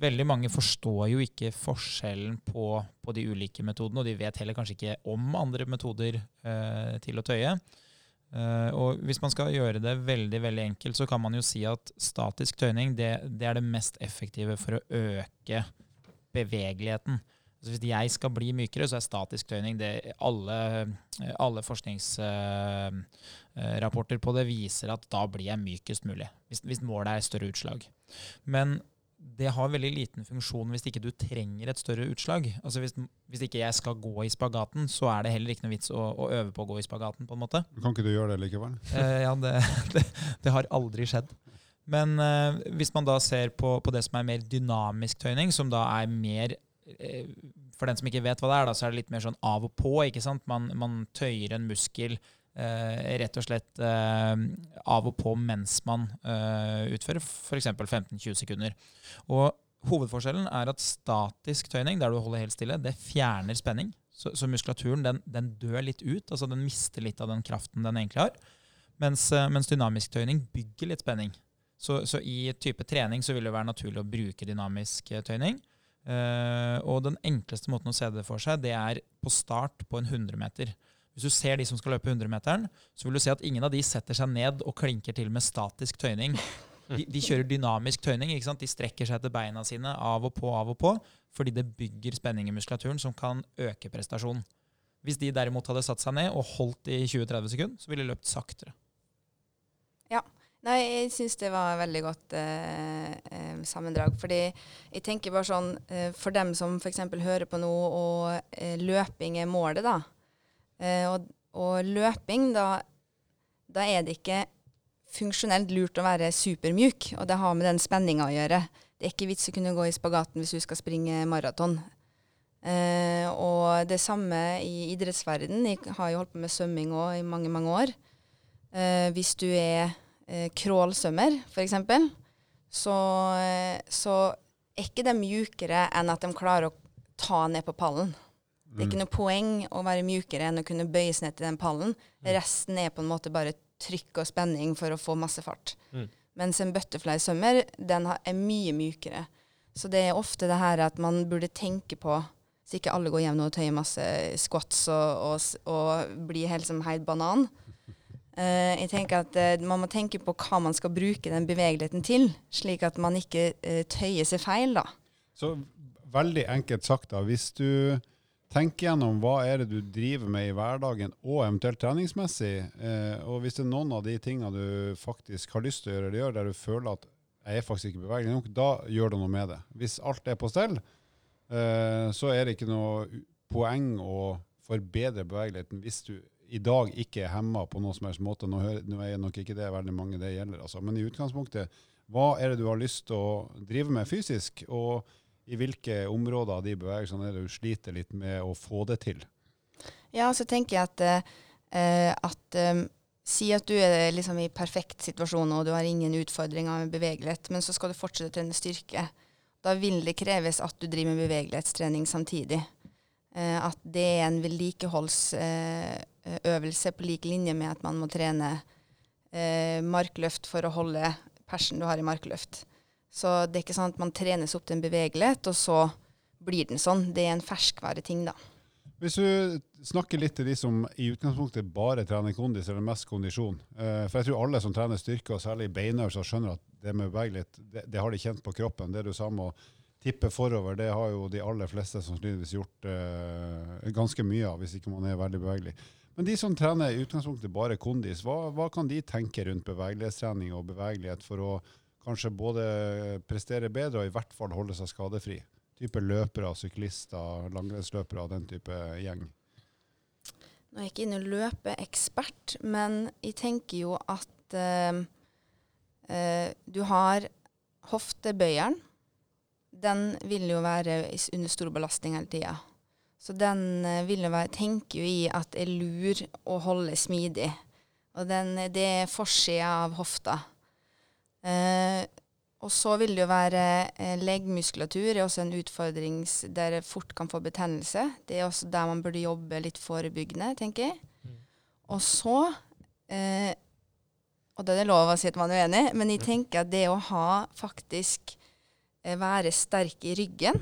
veldig mange forstår jo ikke forskjellen på, på de ulike metodene, og de vet heller kanskje ikke om andre metoder eh, til å tøye. Eh, og hvis man skal gjøre det veldig veldig enkelt, så kan man jo si at statisk tøyning det, det er det mest effektive for å øke bevegeligheten. Altså hvis jeg skal bli mykere, så er statisk tøyning det Alle, alle forskningsrapporter på det viser at da blir jeg mykest mulig. Hvis, hvis målet er større utslag. Men det har veldig liten funksjon hvis ikke du trenger et større utslag. Altså hvis, hvis ikke jeg skal gå i spagaten, så er det heller ikke noe vits å, å øve på å gå i spagaten. på en måte. Kan ikke du gjøre det likevel? <laughs> Eh, ja, det, <laughs> det, det har aldri skjedd. Men eh, hvis man da ser på, på det som er mer dynamisk tøyning, som da er mer eh, For den som ikke vet hva det er, da, så er det litt mer sånn av og på. ikke sant? Man, man tøyer en muskel rett og slett eh, av og på mens man eh, utfører f.eks. 15-20 sekunder. Og Hovedforskjellen er at statisk tøyning, der du holder helt stille, det fjerner spenning. Så, så muskulaturen den, den dør litt ut, altså den mister litt av den kraften den egentlig har. Mens, eh, mens dynamisk tøyning bygger litt spenning. Så, så i type trening så vil det være naturlig å bruke dynamisk eh, tøyning. Eh, og den enkleste måten å se det for seg, det er på start på en 100 meter. Hvis du ser de som skal løpe 100-meteren, så vil du se at ingen av de setter seg ned og klinker til med statisk tøyning. De, de kjører dynamisk tøyning. ikke sant? De strekker seg etter beina sine av og på, av og på, fordi det bygger spenning i muskulaturen som kan øke prestasjonen. Hvis de derimot hadde satt seg ned og holdt i 20-30 sekunder, så ville de løpt saktere. Ja. Nei, jeg syns det var veldig godt eh, eh, sammendrag. Fordi jeg tenker bare sånn eh, For dem som f.eks. hører på nå, og eh, løping er målet, da. Eh, og, og løping, da, da er det ikke funksjonelt lurt å være supermjuk. Og det har med den spenninga å gjøre. Det er ikke vits å kunne gå i spagaten hvis du skal springe maraton. Eh, og det samme i idrettsverden. Jeg har jo holdt på med svømming òg i mange, mange år. Eh, hvis du er eh, crawlsvømmer, f.eks., så, eh, så er ikke de mjukere enn at de klarer å ta ned på pallen. Det er ikke noe poeng å være mjukere enn å kunne bøyes ned til den pallen. Resten er på en måte bare trykk og spenning for å få masse fart. Mm. Mens en butterfly-svømmer, den er mye mykere. Så det er ofte det her at man burde tenke på, så ikke alle går hjem og tøyer masse squats og, og, og blir helt som heid banan. Uh, <laughs> jeg tenker at uh, Man må tenke på hva man skal bruke den bevegeligheten til, slik at man ikke uh, tøyer seg feil. da. Så veldig enkelt sagt, da, hvis du tenker gjennom hva er det du driver med i hverdagen, og eventuelt treningsmessig, eh, og hvis det er noen av de tingene du faktisk har lyst til å gjøre, eller gjør, der du føler at jeg er faktisk ikke bevegelig nok, da gjør du noe med det. Hvis alt er på stell, eh, så er det ikke noe poeng å forbedre bevegeligheten hvis du i dag ikke er hemma på noen som helst måte. Nå er nok ikke det veldig mange det gjelder, altså. Men i utgangspunktet, hva er det du har lyst til å drive med fysisk? Og i hvilke områder av de bevegelsene er det du sliter litt med å få det til? Ja, så tenker jeg at, eh, at eh, Si at du er liksom i perfekt situasjon og du har ingen utfordringer med bevegelighet, men så skal du fortsette å trene styrke. Da vil det kreves at du driver med bevegelighetstrening samtidig. Eh, at det er en vedlikeholdsøvelse på lik linje med at man må trene eh, markløft for å holde persen du har i markløft. Så det er ikke sånn at man trenes opp til en bevegelighet, og så blir den sånn. Det er en ferskvareting, da. Hvis du snakker litt til de som i utgangspunktet bare trener kondis, eller mest kondisjon. Eh, for jeg tror alle som trener styrke, og særlig beinøvelser, skjønner at det med bevegelighet, det, det, har de kjent på kroppen. Det du sa med å tippe forover, det har jo de aller fleste sannsynligvis gjort eh, ganske mye av, hvis ikke man er veldig bevegelig. Men de som trener i utgangspunktet bare kondis, hva, hva kan de tenke rundt bevegelighetstrening og bevegelighet for å kanskje både prestere bedre og i hvert fall holde seg skadefri? type løpere, syklister, langrennsløpere, den type gjeng? Nå er jeg ikke inne løpeekspert, men jeg tenker jo at uh, uh, du har hoftebøyeren. Den vil jo være under stor belastning hele tida. Så den uh, vil jo være, tenker jo i at det er lur å holde smidig. Og den, det er forsida av hofta. Uh, og så vil det jo være eh, leggmuskulatur er også en utfordring der fort kan få betennelse. Det er også der man burde jobbe litt forebyggende, tenker jeg. Mm. Og så eh, Og da er det lov å si at man er uenig, men jeg tenker at det å ha faktisk eh, være sterk i ryggen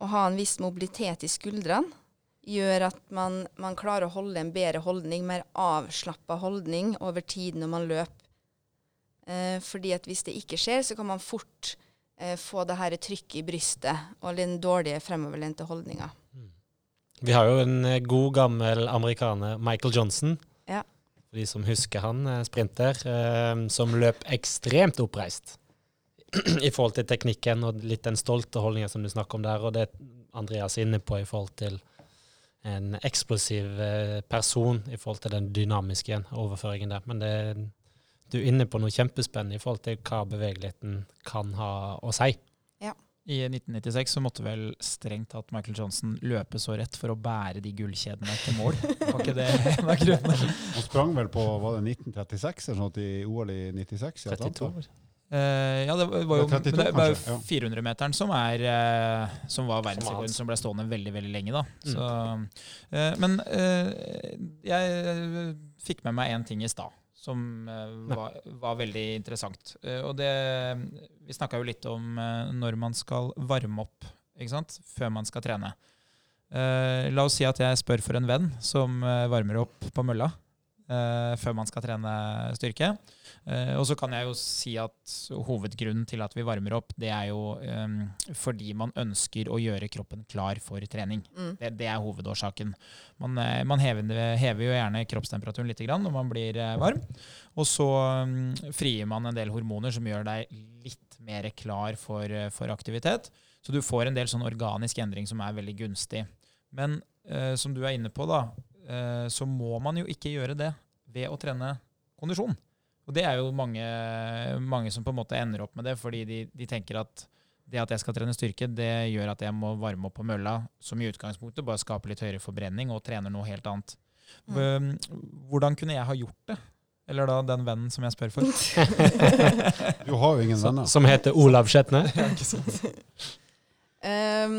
og ha en viss mobilitet i skuldrene, gjør at man, man klarer å holde en bedre holdning, mer avslappa holdning over tid når man løper Eh, fordi at hvis det ikke skjer, så kan man fort eh, få det her trykket i brystet og den dårlige fremoverlente holdninga. Vi har jo en eh, god, gammel amerikaner, Michael Johnson. Ja. For de som husker han, eh, sprinter, eh, som løp ekstremt oppreist. <clears throat> I forhold til teknikken og litt den stolte holdninga som du snakker om der, og det Andreas er inne på i forhold til en eksplosiv eh, person i forhold til den dynamiske overføringen der. Men det du er inne på noe kjempespennende i forhold til hva bevegeligheten kan ha å si. Ja. I 1996 så måtte vel strengt tatt Michael Johnson løpe så rett for å bære de gullkjedene til mål. Var ikke det en av grunnene? Han sprang vel på var det 1936 eller noe i OL i 96? 32 år. Uh, ja, det var jo, 32, det var jo 400-meteren som, er, uh, som var verdensrekorden som ble stående veldig veldig lenge. da. Mm. Så, uh, men jeg fikk med meg én ting i stad som uh, var, var, veldig interessant. Uh, og det, vi snakka jo litt om uh, når man skal varme opp ikke sant? før man skal trene. la oss si at jeg spør for en venn som varmer opp på mølla før man skal trene styrke. Uh, og så kan jeg jo si at hovedgrunnen til at vi varmer opp, det er jo um, fordi man ønsker å gjøre kroppen klar for trening. Mm. Det, det, er hovedårsaken. Man, man hever, hever, jo gjerne kroppstemperaturen litt når man blir varm. Og så um, frigir man en del hormoner som gjør deg litt mer klar for, for, aktivitet. Så du får en del sånn organisk endring som er veldig gunstig. Men som du er inne på, da, så må man jo ikke gjøre det ved å trene kondisjon. Og det er jo mange, mange, som på en måte ender opp med det, fordi de, de, tenker at det at jeg skal trene styrke, det gjør at jeg må varme opp på mølla, som i utgangspunktet bare skaper litt høyere forbrenning, og trener noe helt annet. Mm. Hvordan kunne jeg ha gjort det? Eller da den vennen som jeg spør for. <laughs> du har jo ingen venner. Som heter Olav Skjetne? <laughs> ja, ikke sant. <laughs> um,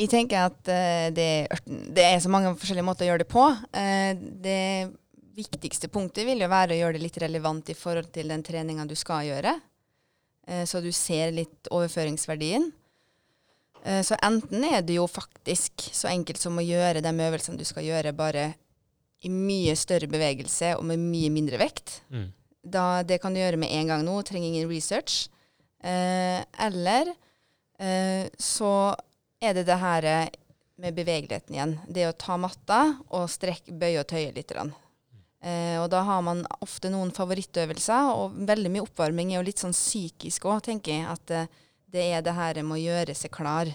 jeg, tenker at uh, det, er, det, er så mange forskjellige måter å gjøre det på. Uh, det viktigste punktet vil jo være å gjøre det litt relevant i forhold til den treninga du skal gjøre. Eh, så du ser litt overføringsverdien. Så enten er det jo faktisk så enkelt som å gjøre de øvelsene du skal gjøre, bare i mye større bevegelse og med mye mindre vekt. Mm. Da, det kan du gjøre med en gang nå, trenger ingen research. Eller så er det det her med bevegeligheten igjen. Det å ta matta og strekke, bøye og tøye litt. Eh, og da har man ofte noen favorittøvelser, og veldig mye oppvarming er jo litt sånn psykisk òg, tenker jeg. At eh, det er det her med å gjøre seg klar.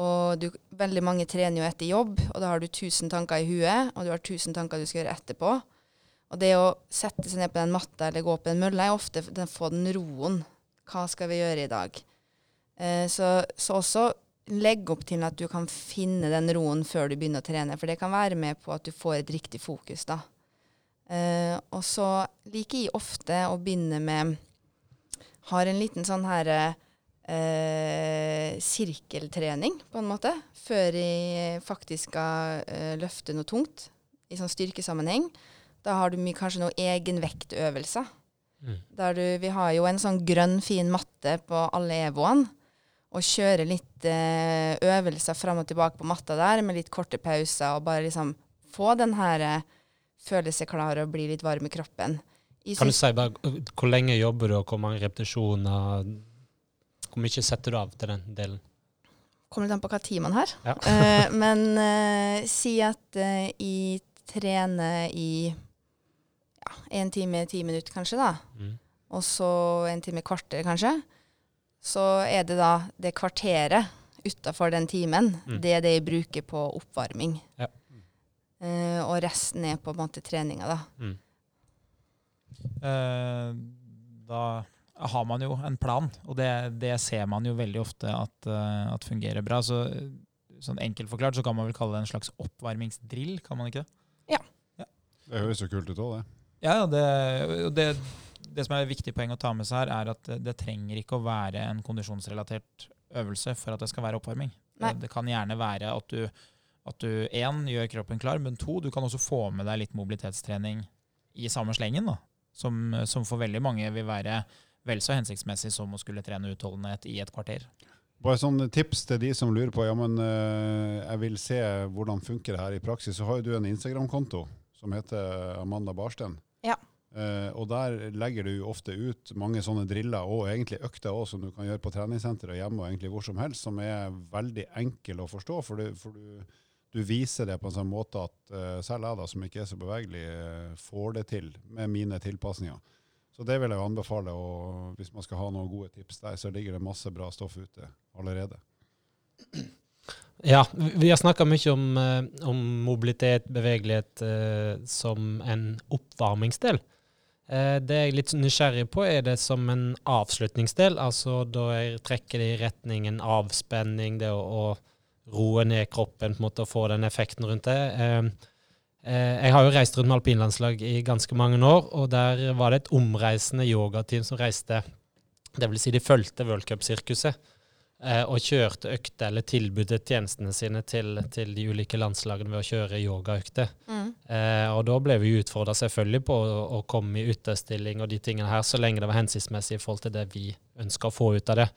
Og du, veldig mange trener jo etter jobb, og da har du tusen tanker i huet, og du har tusen tanker du skal gjøre etterpå. Og det å sette seg ned på den matta eller gå på en mølle, er ofte den, få den roen. Hva skal vi gjøre i dag? Eh, så, så, også legg opp til at du kan finne den roen før du begynner å trene, for det kan være med på at du får et riktig fokus, da. Uh, og så liker jeg ofte å begynne med Har en liten sånn her uh, sirkeltrening, på en måte, før jeg faktisk skal uh, løfte noe tungt i sånn styrkesammenheng. Da har du kanskje noen egenvektøvelser. Mm. Der du, vi har jo en sånn grønn, fin matte på alle EVO-ene. Og kjøre litt eh, øvelser fram og tilbake på matta der med litt korte pauser. Og bare liksom få den her eh, føle seg klar og bli litt varm i kroppen. I kan du si bare hvor lenge jobber du, og hvor mange repetisjoner? Hvor mye setter du av til den delen? Kommer litt an på hva tid man har. Ja. <laughs> eh, men eh, si at jeg trener i ja, en time, ti minutter kanskje, da. Mm. Og så en time kvarter, kanskje. Så er det da det kvarteret utafor den timen, mm. det er det jeg bruker på oppvarming. Ja. Uh, og resten er på en måte treninga, da. Mm. Uh, da har man jo en plan, og det, det ser man jo veldig ofte at, uh, at, fungerer bra. Så, sånn enkelt forklart så kan man vel kalle det en slags oppvarmingsdrill, kan man ikke det? Ja. ja. Det høres jo kult ut òg, det. Ja, det, det, det, som er et viktig poeng å ta med seg her, er at det, trenger ikke å være en kondisjonsrelatert øvelse for at det skal være oppvarming. Det, det, kan gjerne være at du, at du én, gjør kroppen klar, men to, du kan også få med deg litt mobilitetstrening i samme slengen. da, som, som for veldig mange vil være vel så hensiktsmessig som å skulle trene utholdenhet i et kvarter. Bare sånn tips til de som lurer på ja, men uh, jeg vil se hvordan funker det her i praksis. Så har jo du en Instagram-konto som heter Amanda Barsten. Uh, og der legger du ofte ut mange sånne driller og egentlig økter også, som du kan gjøre på treningssenteret hjemme og egentlig hvor som helst, som er veldig enkel å forstå. For, du, for du, du, viser det på en sånn måte at uh, selv jeg, da, som ikke er så bevegelig, får det til med mine tilpasninger. Så det vil jeg anbefale. og Hvis man skal ha noen gode tips der, så ligger det masse bra stoff ute allerede. Ja, vi har snakka mye om, om, mobilitet, bevegelighet, som en oppvarmingsdel. Eh, det jeg er litt nysgjerrig på, er det som en avslutningsdel. Altså da jeg trekker det i retningen avspenning, det å, å roe ned kroppen, på en måte, og få den effekten rundt det. Eh, Eh, jeg har jo reist rundt med alpinlandslag i ganske mange år, og der var det et omreisende yogateam som reiste. Det vil si de fulgte worldcupsirkuset eh, og kjørte økter eller tilbudet tjenestene sine til, til, de ulike landslagene ved å kjøre yogaøkter. Mm. Eh, og da ble vi utfordra selvfølgelig på å, å komme i utestilling og de tingene her, så lenge det var hensiktsmessig i forhold til det vi ønska å få ut av det.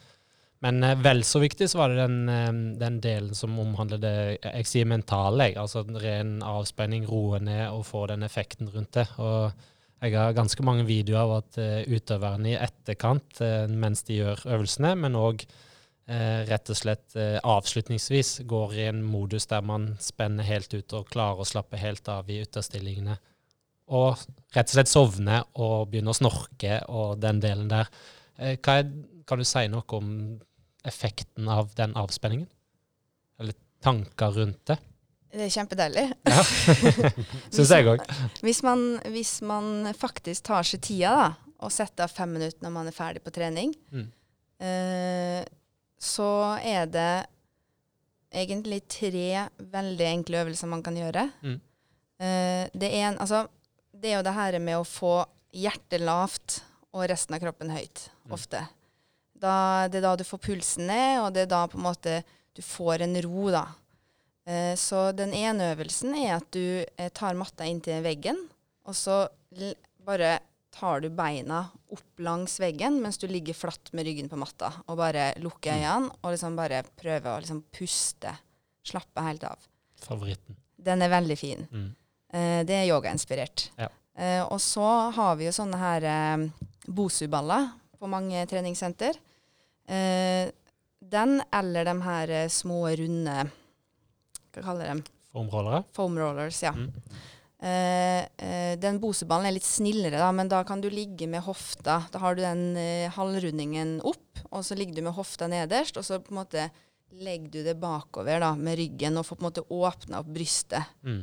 Men eh, vel så viktig så var det den, eh, den delen som omhandler det jeg sier mentale. Altså ren avspenning, roe ned og få den effekten rundt det. Og jeg har ganske mange videoer av at uh, utøverne i etterkant, uh, mens de gjør øvelsene, men òg uh, rett og slett avslutningsvis går i en modus der man spenner helt ut og klarer å slappe helt av i ytterstillingene. Og rett og slett sovne og begynne å snorke og den delen der. Er, kan du si noe om effekten av den avspenningen? Eller tanker rundt det? Det er kjempedeilig. Ja. <laughs> Syns jeg òg. Hvis, hvis, man faktisk tar seg tida da, og setter av fem minutter når man er ferdig på trening, mm. eh, så er det egentlig tre veldig enkle øvelser man kan gjøre. Mm. Uh, det, en, altså, det er jo det her med å få hjertet lavt og resten av kroppen høyt, mm. ofte. Da, det er da du får pulsen ned, og det er da på en måte du får en ro, da. Uh, så den ene øvelsen er at du uh, tar matta inntil veggen, og så bare tar du beina opp langs veggen mens du ligger flatt med ryggen på matta, og bare lukker mm. øynene og liksom bare prøver å liksom puste. Slappe helt av. Favoritten. Den er veldig fin. Mm. Eh, det er yogainspirert. Ja. Eh, og så har vi jo sånne her eh, Bosu-baller på mange treningssenter. Eh, den eller de her eh, små, runde Hva kaller de dem? Foam rollers, ja. Mm. Eh, eh, den boseballen er litt snillere, da, men da kan du ligge med hofta. Da har du den eh, halvrundingen opp, og så ligger du med hofta nederst, og så på en måte legger du det bakover da, med ryggen og får på en måte åpna opp brystet. Mm.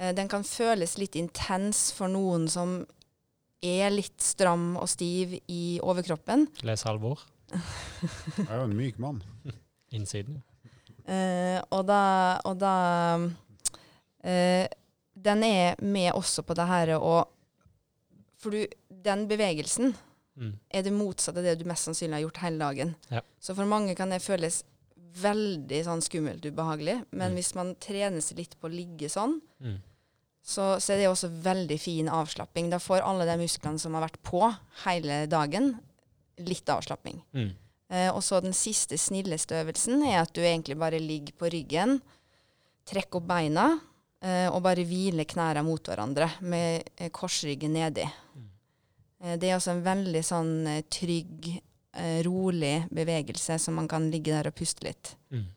Eh, den kan føles litt intens for noen som er litt stram og stiv i overkroppen. Les Halvor. Jeg er jo en myk mann. <laughs> Innsiden. Eh, og da, og da eh, Den er med også på det her å For du, den bevegelsen Mm. er det motsatte av det du mest sannsynlig har gjort hele dagen. Ja. Så for mange kan det føles veldig sånn skummelt ubehagelig. Men Mm. hvis man trener seg litt på å ligge sånn, Mm. så, så er det også veldig fin avslapping. Da får alle de musklene som har vært på hele dagen, litt avslapping. Eh, og så den siste, snilleste øvelsen er at du egentlig bare ligger på ryggen, trekker opp beina eh, og bare hvile knærne mot hverandre med eh, korsryggen nedi. Eh, det er også en veldig sånn eh, trygg, eh, rolig bevegelse som man kan ligge der og puste litt. Mm.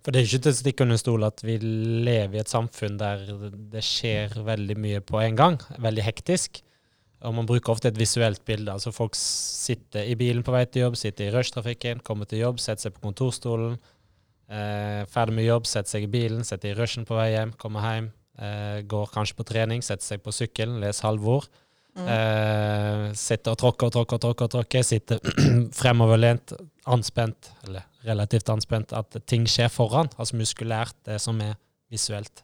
For det er ikke til å stikke under stol at vi lever i et samfunn der det skjer veldig mye på en gang. Veldig hektisk. Og man bruker ofte et visuelt bilde. Altså folk sitter i bilen på vei til jobb, sitter i rushtrafikken, kommer til jobb, setter seg på kontorstolen. Eh, ferdig med jobb, setter seg i bilen, setter i rushen på vei hjem, kommer hjem. Eh, går kanskje på trening, setter seg på sykkelen, leser halvord. Mm. Eh, sitter og tråkker og tråkker og tråkker, tråkker, sitter <clears throat> fremoverlent, anspent, eller relativt anspent, at ting skjer foran, altså muskulært, det som er visuelt,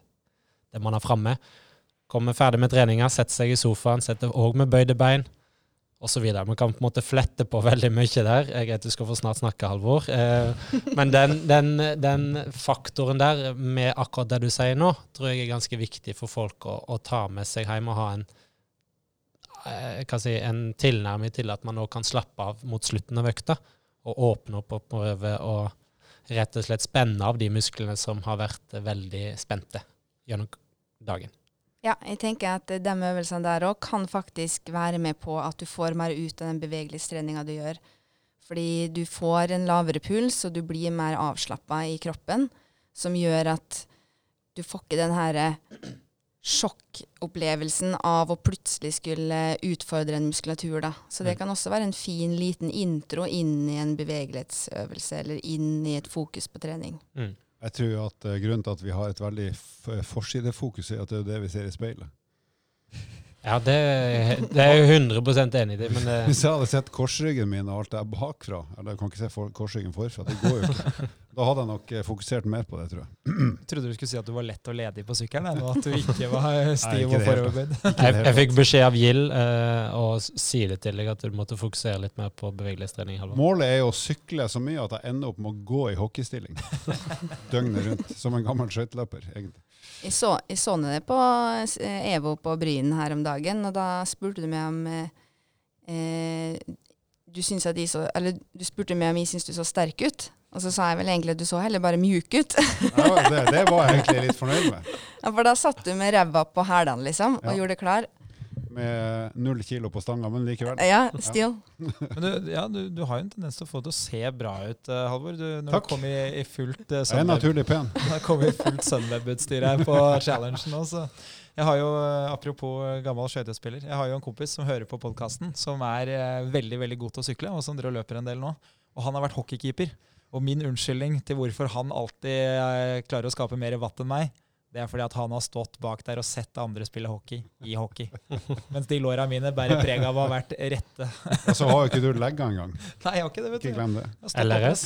det man har framme. Kommer ferdig med treninga, setter seg i sofaen, setter òg med bøyde bein, osv. Man kan på en måte flette på veldig mye der. Jeg vet du skal få snart snakke, Halvor. Eh, men den, den, den faktoren der, med akkurat det du sier nå, tror jeg er ganske viktig for folk å, å ta med seg hjem og ha en eh, si, en tilnærming til at man òg kan slappe av mot slutten av økta, og åpne opp og prøve å rett og slett spenne av de musklene som har vært veldig spente gjennom dagen. Ja, jeg tenker at de øvelsene der òg kan faktisk være med på at du får mer ut av den bevegelighetstreninga du gjør. Fordi du får en lavere puls, og du blir mer avslappa i kroppen, som gjør at du får ikke den her sjokkopplevelsen av å plutselig skulle utfordre en muskulatur. Da. Så det Mm. kan også være en fin liten intro inn i en bevegelighetsøvelse, eller inn i et fokus på trening. Mm. Jeg tror at eh, grunnen til at vi har et veldig forsidefokus, er at det er det vi ser i speilet. Ja, det, det er jeg 100% enig i. Men det, Hvis jeg hadde sett korsryggen min og alt det er bakfra, eller jeg kan ikke se for, korsryggen forfra, det går jo ikke. Da hadde jeg nok eh, fokusert mer på det, tror jeg. Jeg trodde du skulle si at du var lett og ledig på sykkelen, og at du ikke var stiv og det jeg, jeg fikk beskjed av Gild uh, å si det til deg at du måtte fokusere litt mer på bevegelighetstrening. Målet er jo å sykle så mye at jeg ender opp med å gå i hockeystilling <laughs> døgnet rundt, som en gammel skøyteløper, egentlig. Jeg så, jeg så det på eh, EVO på Bryn her om dagen, og da spurte du meg om eh, du, syns at de så, eller, du spurte meg om jeg syntes du så sterk ut. Og så sa jeg vel egentlig at du så heller bare mjuk ut. Ja, det, det var jeg egentlig litt fornøyd med. <laughs> ja, for da satt du med ræva på hælene, liksom, og Ja. gjorde det klar. Med null kilo på stanga, men likevel. <laughs> Ja, still. Men du, ja, du, du har jo en tendens til å få det til å se bra ut, eh, Halvor. Du, når Takk. du kommer i, i fullt uh, Jeg er naturlig pen. <laughs> Det kommer fullt Sunweb-utstyr her på <laughs> challengen nå. Så jeg har jo, eh, Apropos gammel skøytespiller, jeg har jo en kompis som hører på podkasten, som er uh, veldig veldig god til å sykle, og som driver og løper en del nå. Og han har vært hockeykeeper. Og min unnskyldning til hvorfor han alltid uh, klarer å skape mer vatt enn meg, det er fordi at han har stått bak der og sett andre spille hockey i hockey. Mens de låra mine bærer preg av å ha vært rette. Og så har jo ikke du legga engang. Nei, jeg har ikke det, vet Ikke du. glem det. LRS.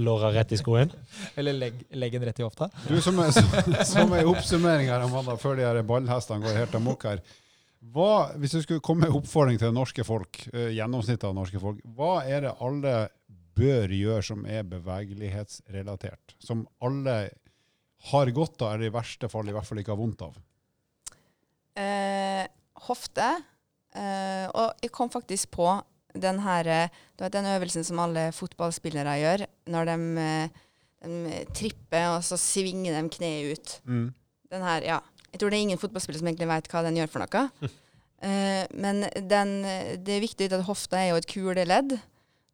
Låra rett i skoen. Eller legg, leggen rett i hofta. Du, som er, som, som er oppsummering her, Amanda, før de her ballhestene går helt amok her. Hva, hvis du skulle komme med en oppfordring til det norske folk, eh, gjennomsnittet av norske folk, hva er det alle bør gjøre som er bevegelighetsrelatert? Som alle har godt av, eller i verste fall i hvert fall ikke har vondt av? Eh, hofte. Eh, og jeg kom faktisk på den her den øvelsen som alle fotballspillere gjør, når de, eh, de tripper, og så svinger de kneet ut. Mm. Den her, ja. Jeg tror det er ingen fotballspillere som egentlig vet hva den gjør for noe. <laughs> Eh, men den, det er viktig at hofta er jo et kuleledd.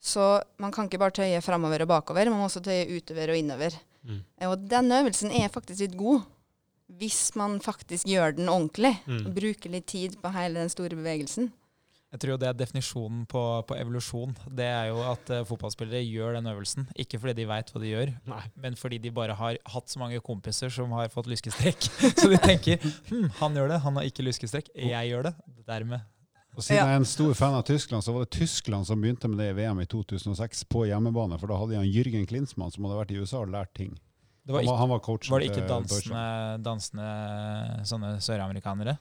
Så man kan ikke bare tøye framover og bakover, man må også tøye utover og innover. Mm. Og den øvelsen er faktisk litt god. Hvis man faktisk gjør den ordentlig. Mm. og Bruker litt tid på hele den store bevegelsen. Jeg tror jo det er definisjonen på, på evolusjon. Det er jo at uh, fotballspillere gjør den øvelsen. Ikke fordi de veit hva de gjør, Nei. men fordi de bare har hatt så mange kompiser som har fått lyskestrekk. <laughs> så de tenker hm, han gjør det, han har ikke lyskestrekk. Jeg gjør det. Dermed. Og siden Ja. jeg er en stor fan av Tyskland, så var det Tyskland som begynte med det i VM i 2006 på hjemmebane. For da hadde de en Jürgen Klinsmann som hadde vært i USA og lært ting. Det var han, var, ikke, han var coachen var det ikke dansende, dansende sånne søramerikanere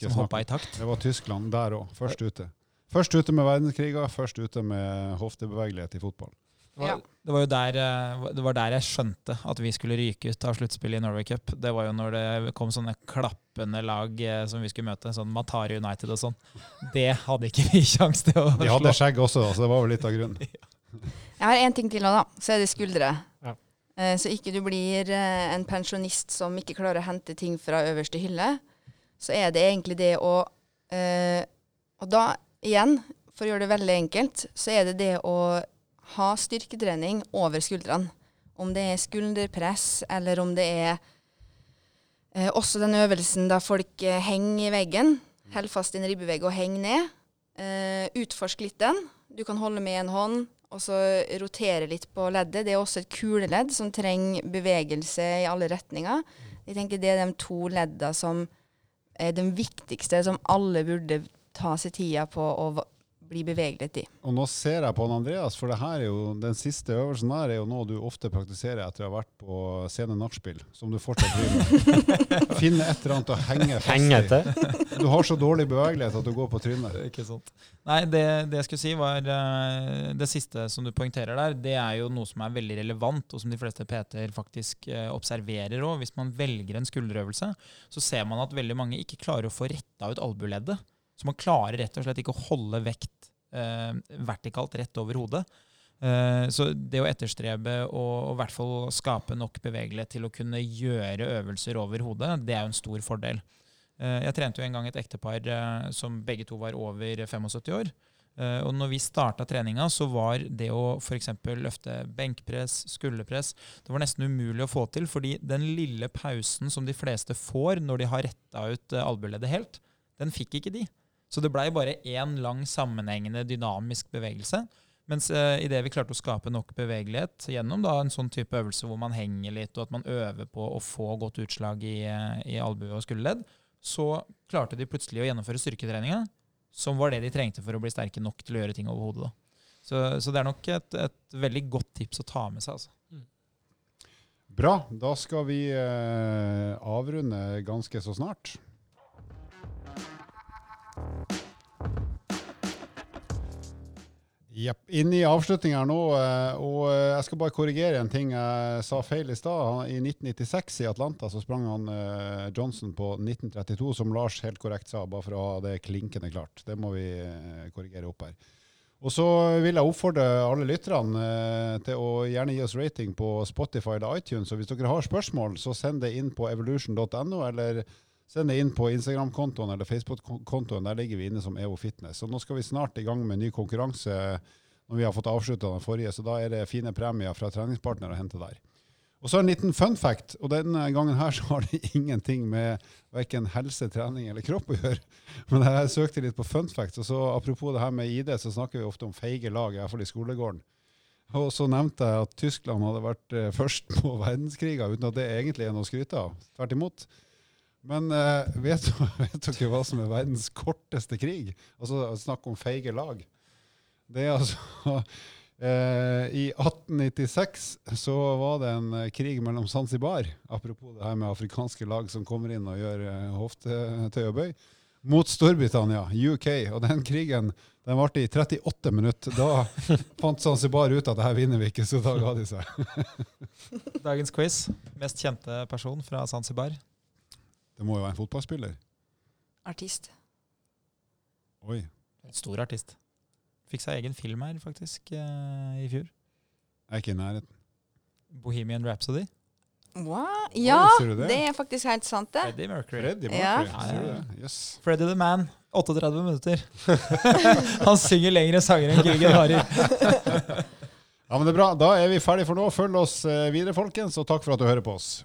som hoppa i takt? Det var Tyskland der òg. Først ute. Først ute med verdenskriger, først ute med hoftebevegelighet i fotball. Det var, Ja. det var jo der, eh, det var der jeg skjønte at vi skulle ryke ut av sluttspillet i Norway Cup. Det var jo når det kom sånne klappende lag eh, som vi skulle møte, sånn Matari United og sånn. Det hadde ikke vi <laughs> kjangs til å slå. De hadde skjegg også, så det var vel litt av grunnen. <laughs> Jeg har én ting til, nå, da. Så er det skuldre. Ja. Eh, Så ikke du blir en pensjonist som ikke klarer å hente ting fra øverste hylle. Så er det egentlig det å eh, Og da, igjen, for å gjøre det veldig enkelt, så er det det å ha styrketrening over skuldrene. Om det er skulderpress, eller om det er eh, også den øvelsen da folk eh, henger i veggen, Hold fast i en ribbevegg og henger ned. Eh, utforsk litt den. Du kan holde med en hånd, og så rotere litt på leddet. Det er også et kuleledd som trenger bevegelse i alle retninger. Jeg tenker Det er de to ledda som er de viktigste, som alle burde ta seg tida på å bli bevegelighet i. Og nå ser jeg på han Andreas, for det her er jo, den siste øvelsen her er jo noe du ofte praktiserer etter å ha vært på scene nachspiel, som du fortsatt driver med. <laughs> Finne et eller annet å henge fast Henge i. Du har så dårlig bevegelighet at du går på trynet. <laughs> Ikke sant. Nei, det, det jeg skulle si var eh, Det siste som du poengterer der, det er jo noe som er veldig relevant, og som de fleste PT-er faktisk eh, observerer òg. Hvis man velger en skulderøvelse, så ser man at veldig mange ikke klarer å få retta ut albueleddet. Så man klarer rett og slett ikke å holde vekt vertikalt rett over hodet. Eh, så det å etterstrebe og i hvert fall skape nok bevegelighet til å kunne gjøre øvelser over hodet, det er jo en stor fordel. Eh, Jeg trente jo en gang et ektepar eh, som begge to var over 75 år. Eh, Og når vi starta treninga, så var det å f.eks. løfte benkpress, skulderpress Det var nesten umulig å få til, fordi den lille pausen som de fleste får når de har retta ut eh, albueleddet helt, den fikk ikke de. Så det blei bare én lang, sammenhengende, dynamisk bevegelse. Mens uh, idet vi klarte å skape nok bevegelighet gjennom da, en sånn type øvelse hvor man henger litt, og at man øver på å få godt utslag i, eh, i albue og skulderledd, så klarte de plutselig å gjennomføre styrketreninga, som var det de trengte for å bli sterke nok til å gjøre ting over hodet. Så, så det er nok et, et veldig godt tips å ta med seg. Altså. Bra, da skal vi eh, avrunde ganske så snart. Jepp. Inn i avslutninga nå, eh, og eh, jeg skal bare korrigere en ting jeg sa feil i stad. I 1996 i Atlanta så sprang han eh, Johnson på 1932, som Lars helt korrekt sa, bare for å ha det klinkende klart. Det må vi korrigere opp her. Og så vil jeg oppfordre alle lytterne til å gjerne gi oss rating på Spotify eller iTunes. Og hvis dere har spørsmål, så send det inn på evolution.no, eller send det inn på Instagram-kontoen eller Facebook-kontoen. Der ligger vi inne som EVO Fitness. Så nå skal vi snart i gang med ny konkurranse når vi har fått avslutta den forrige, så da er det fine premier fra treningspartner å hente der. Og så en liten fun fact, og denne gangen her så har det <laughs> ingenting med verken helse, trening eller kropp å gjøre. Men jeg søkte litt på fun facts, og så apropos det her med ID, så snakker vi ofte om feige lag, i hvert fall i skolegården. Og så nevnte jeg at Tyskland hadde vært eh, først på <laughs> verdenskriger, uten at det egentlig er noe å skryte av. Tvert imot. Men uh, vet, <laughs> vet dere hva som er verdens korteste krig? Altså snakk om feige lag. Det er altså Uh, <laughs> I 1896 så var det en uh, krig mellom Zanzibar, apropos det her med afrikanske lag som kommer inn og gjør uh, hoftetøy og bøy, mot Storbritannia, UK. Og den krigen den varte i 38 minutter. Da <laughs> fant Zanzibar ut at det her vinner vi ikke, så da ga de seg. Dagens quiz. Mest kjente person fra Zanzibar. Det må jo være en fotballspiller. Artist. Oi. Stor artist. Fikk seg egen film her, faktisk, eh, i fjor. Jeg er ikke i nærheten. Bohemian Rhapsody. Wow. Ja, Oi, det? det er faktisk helt sant, det. Freddie Mercury. Freddie Ja. Mercury, ser du det? Yes. Freddy the Man. 38 minutter. <laughs> Han synger lengre sanger enn krigen varer. <laughs> Ja, men det er bra. Da er vi ferdige for nå. Følg oss eh, videre, folkens, og takk for at du hører på oss.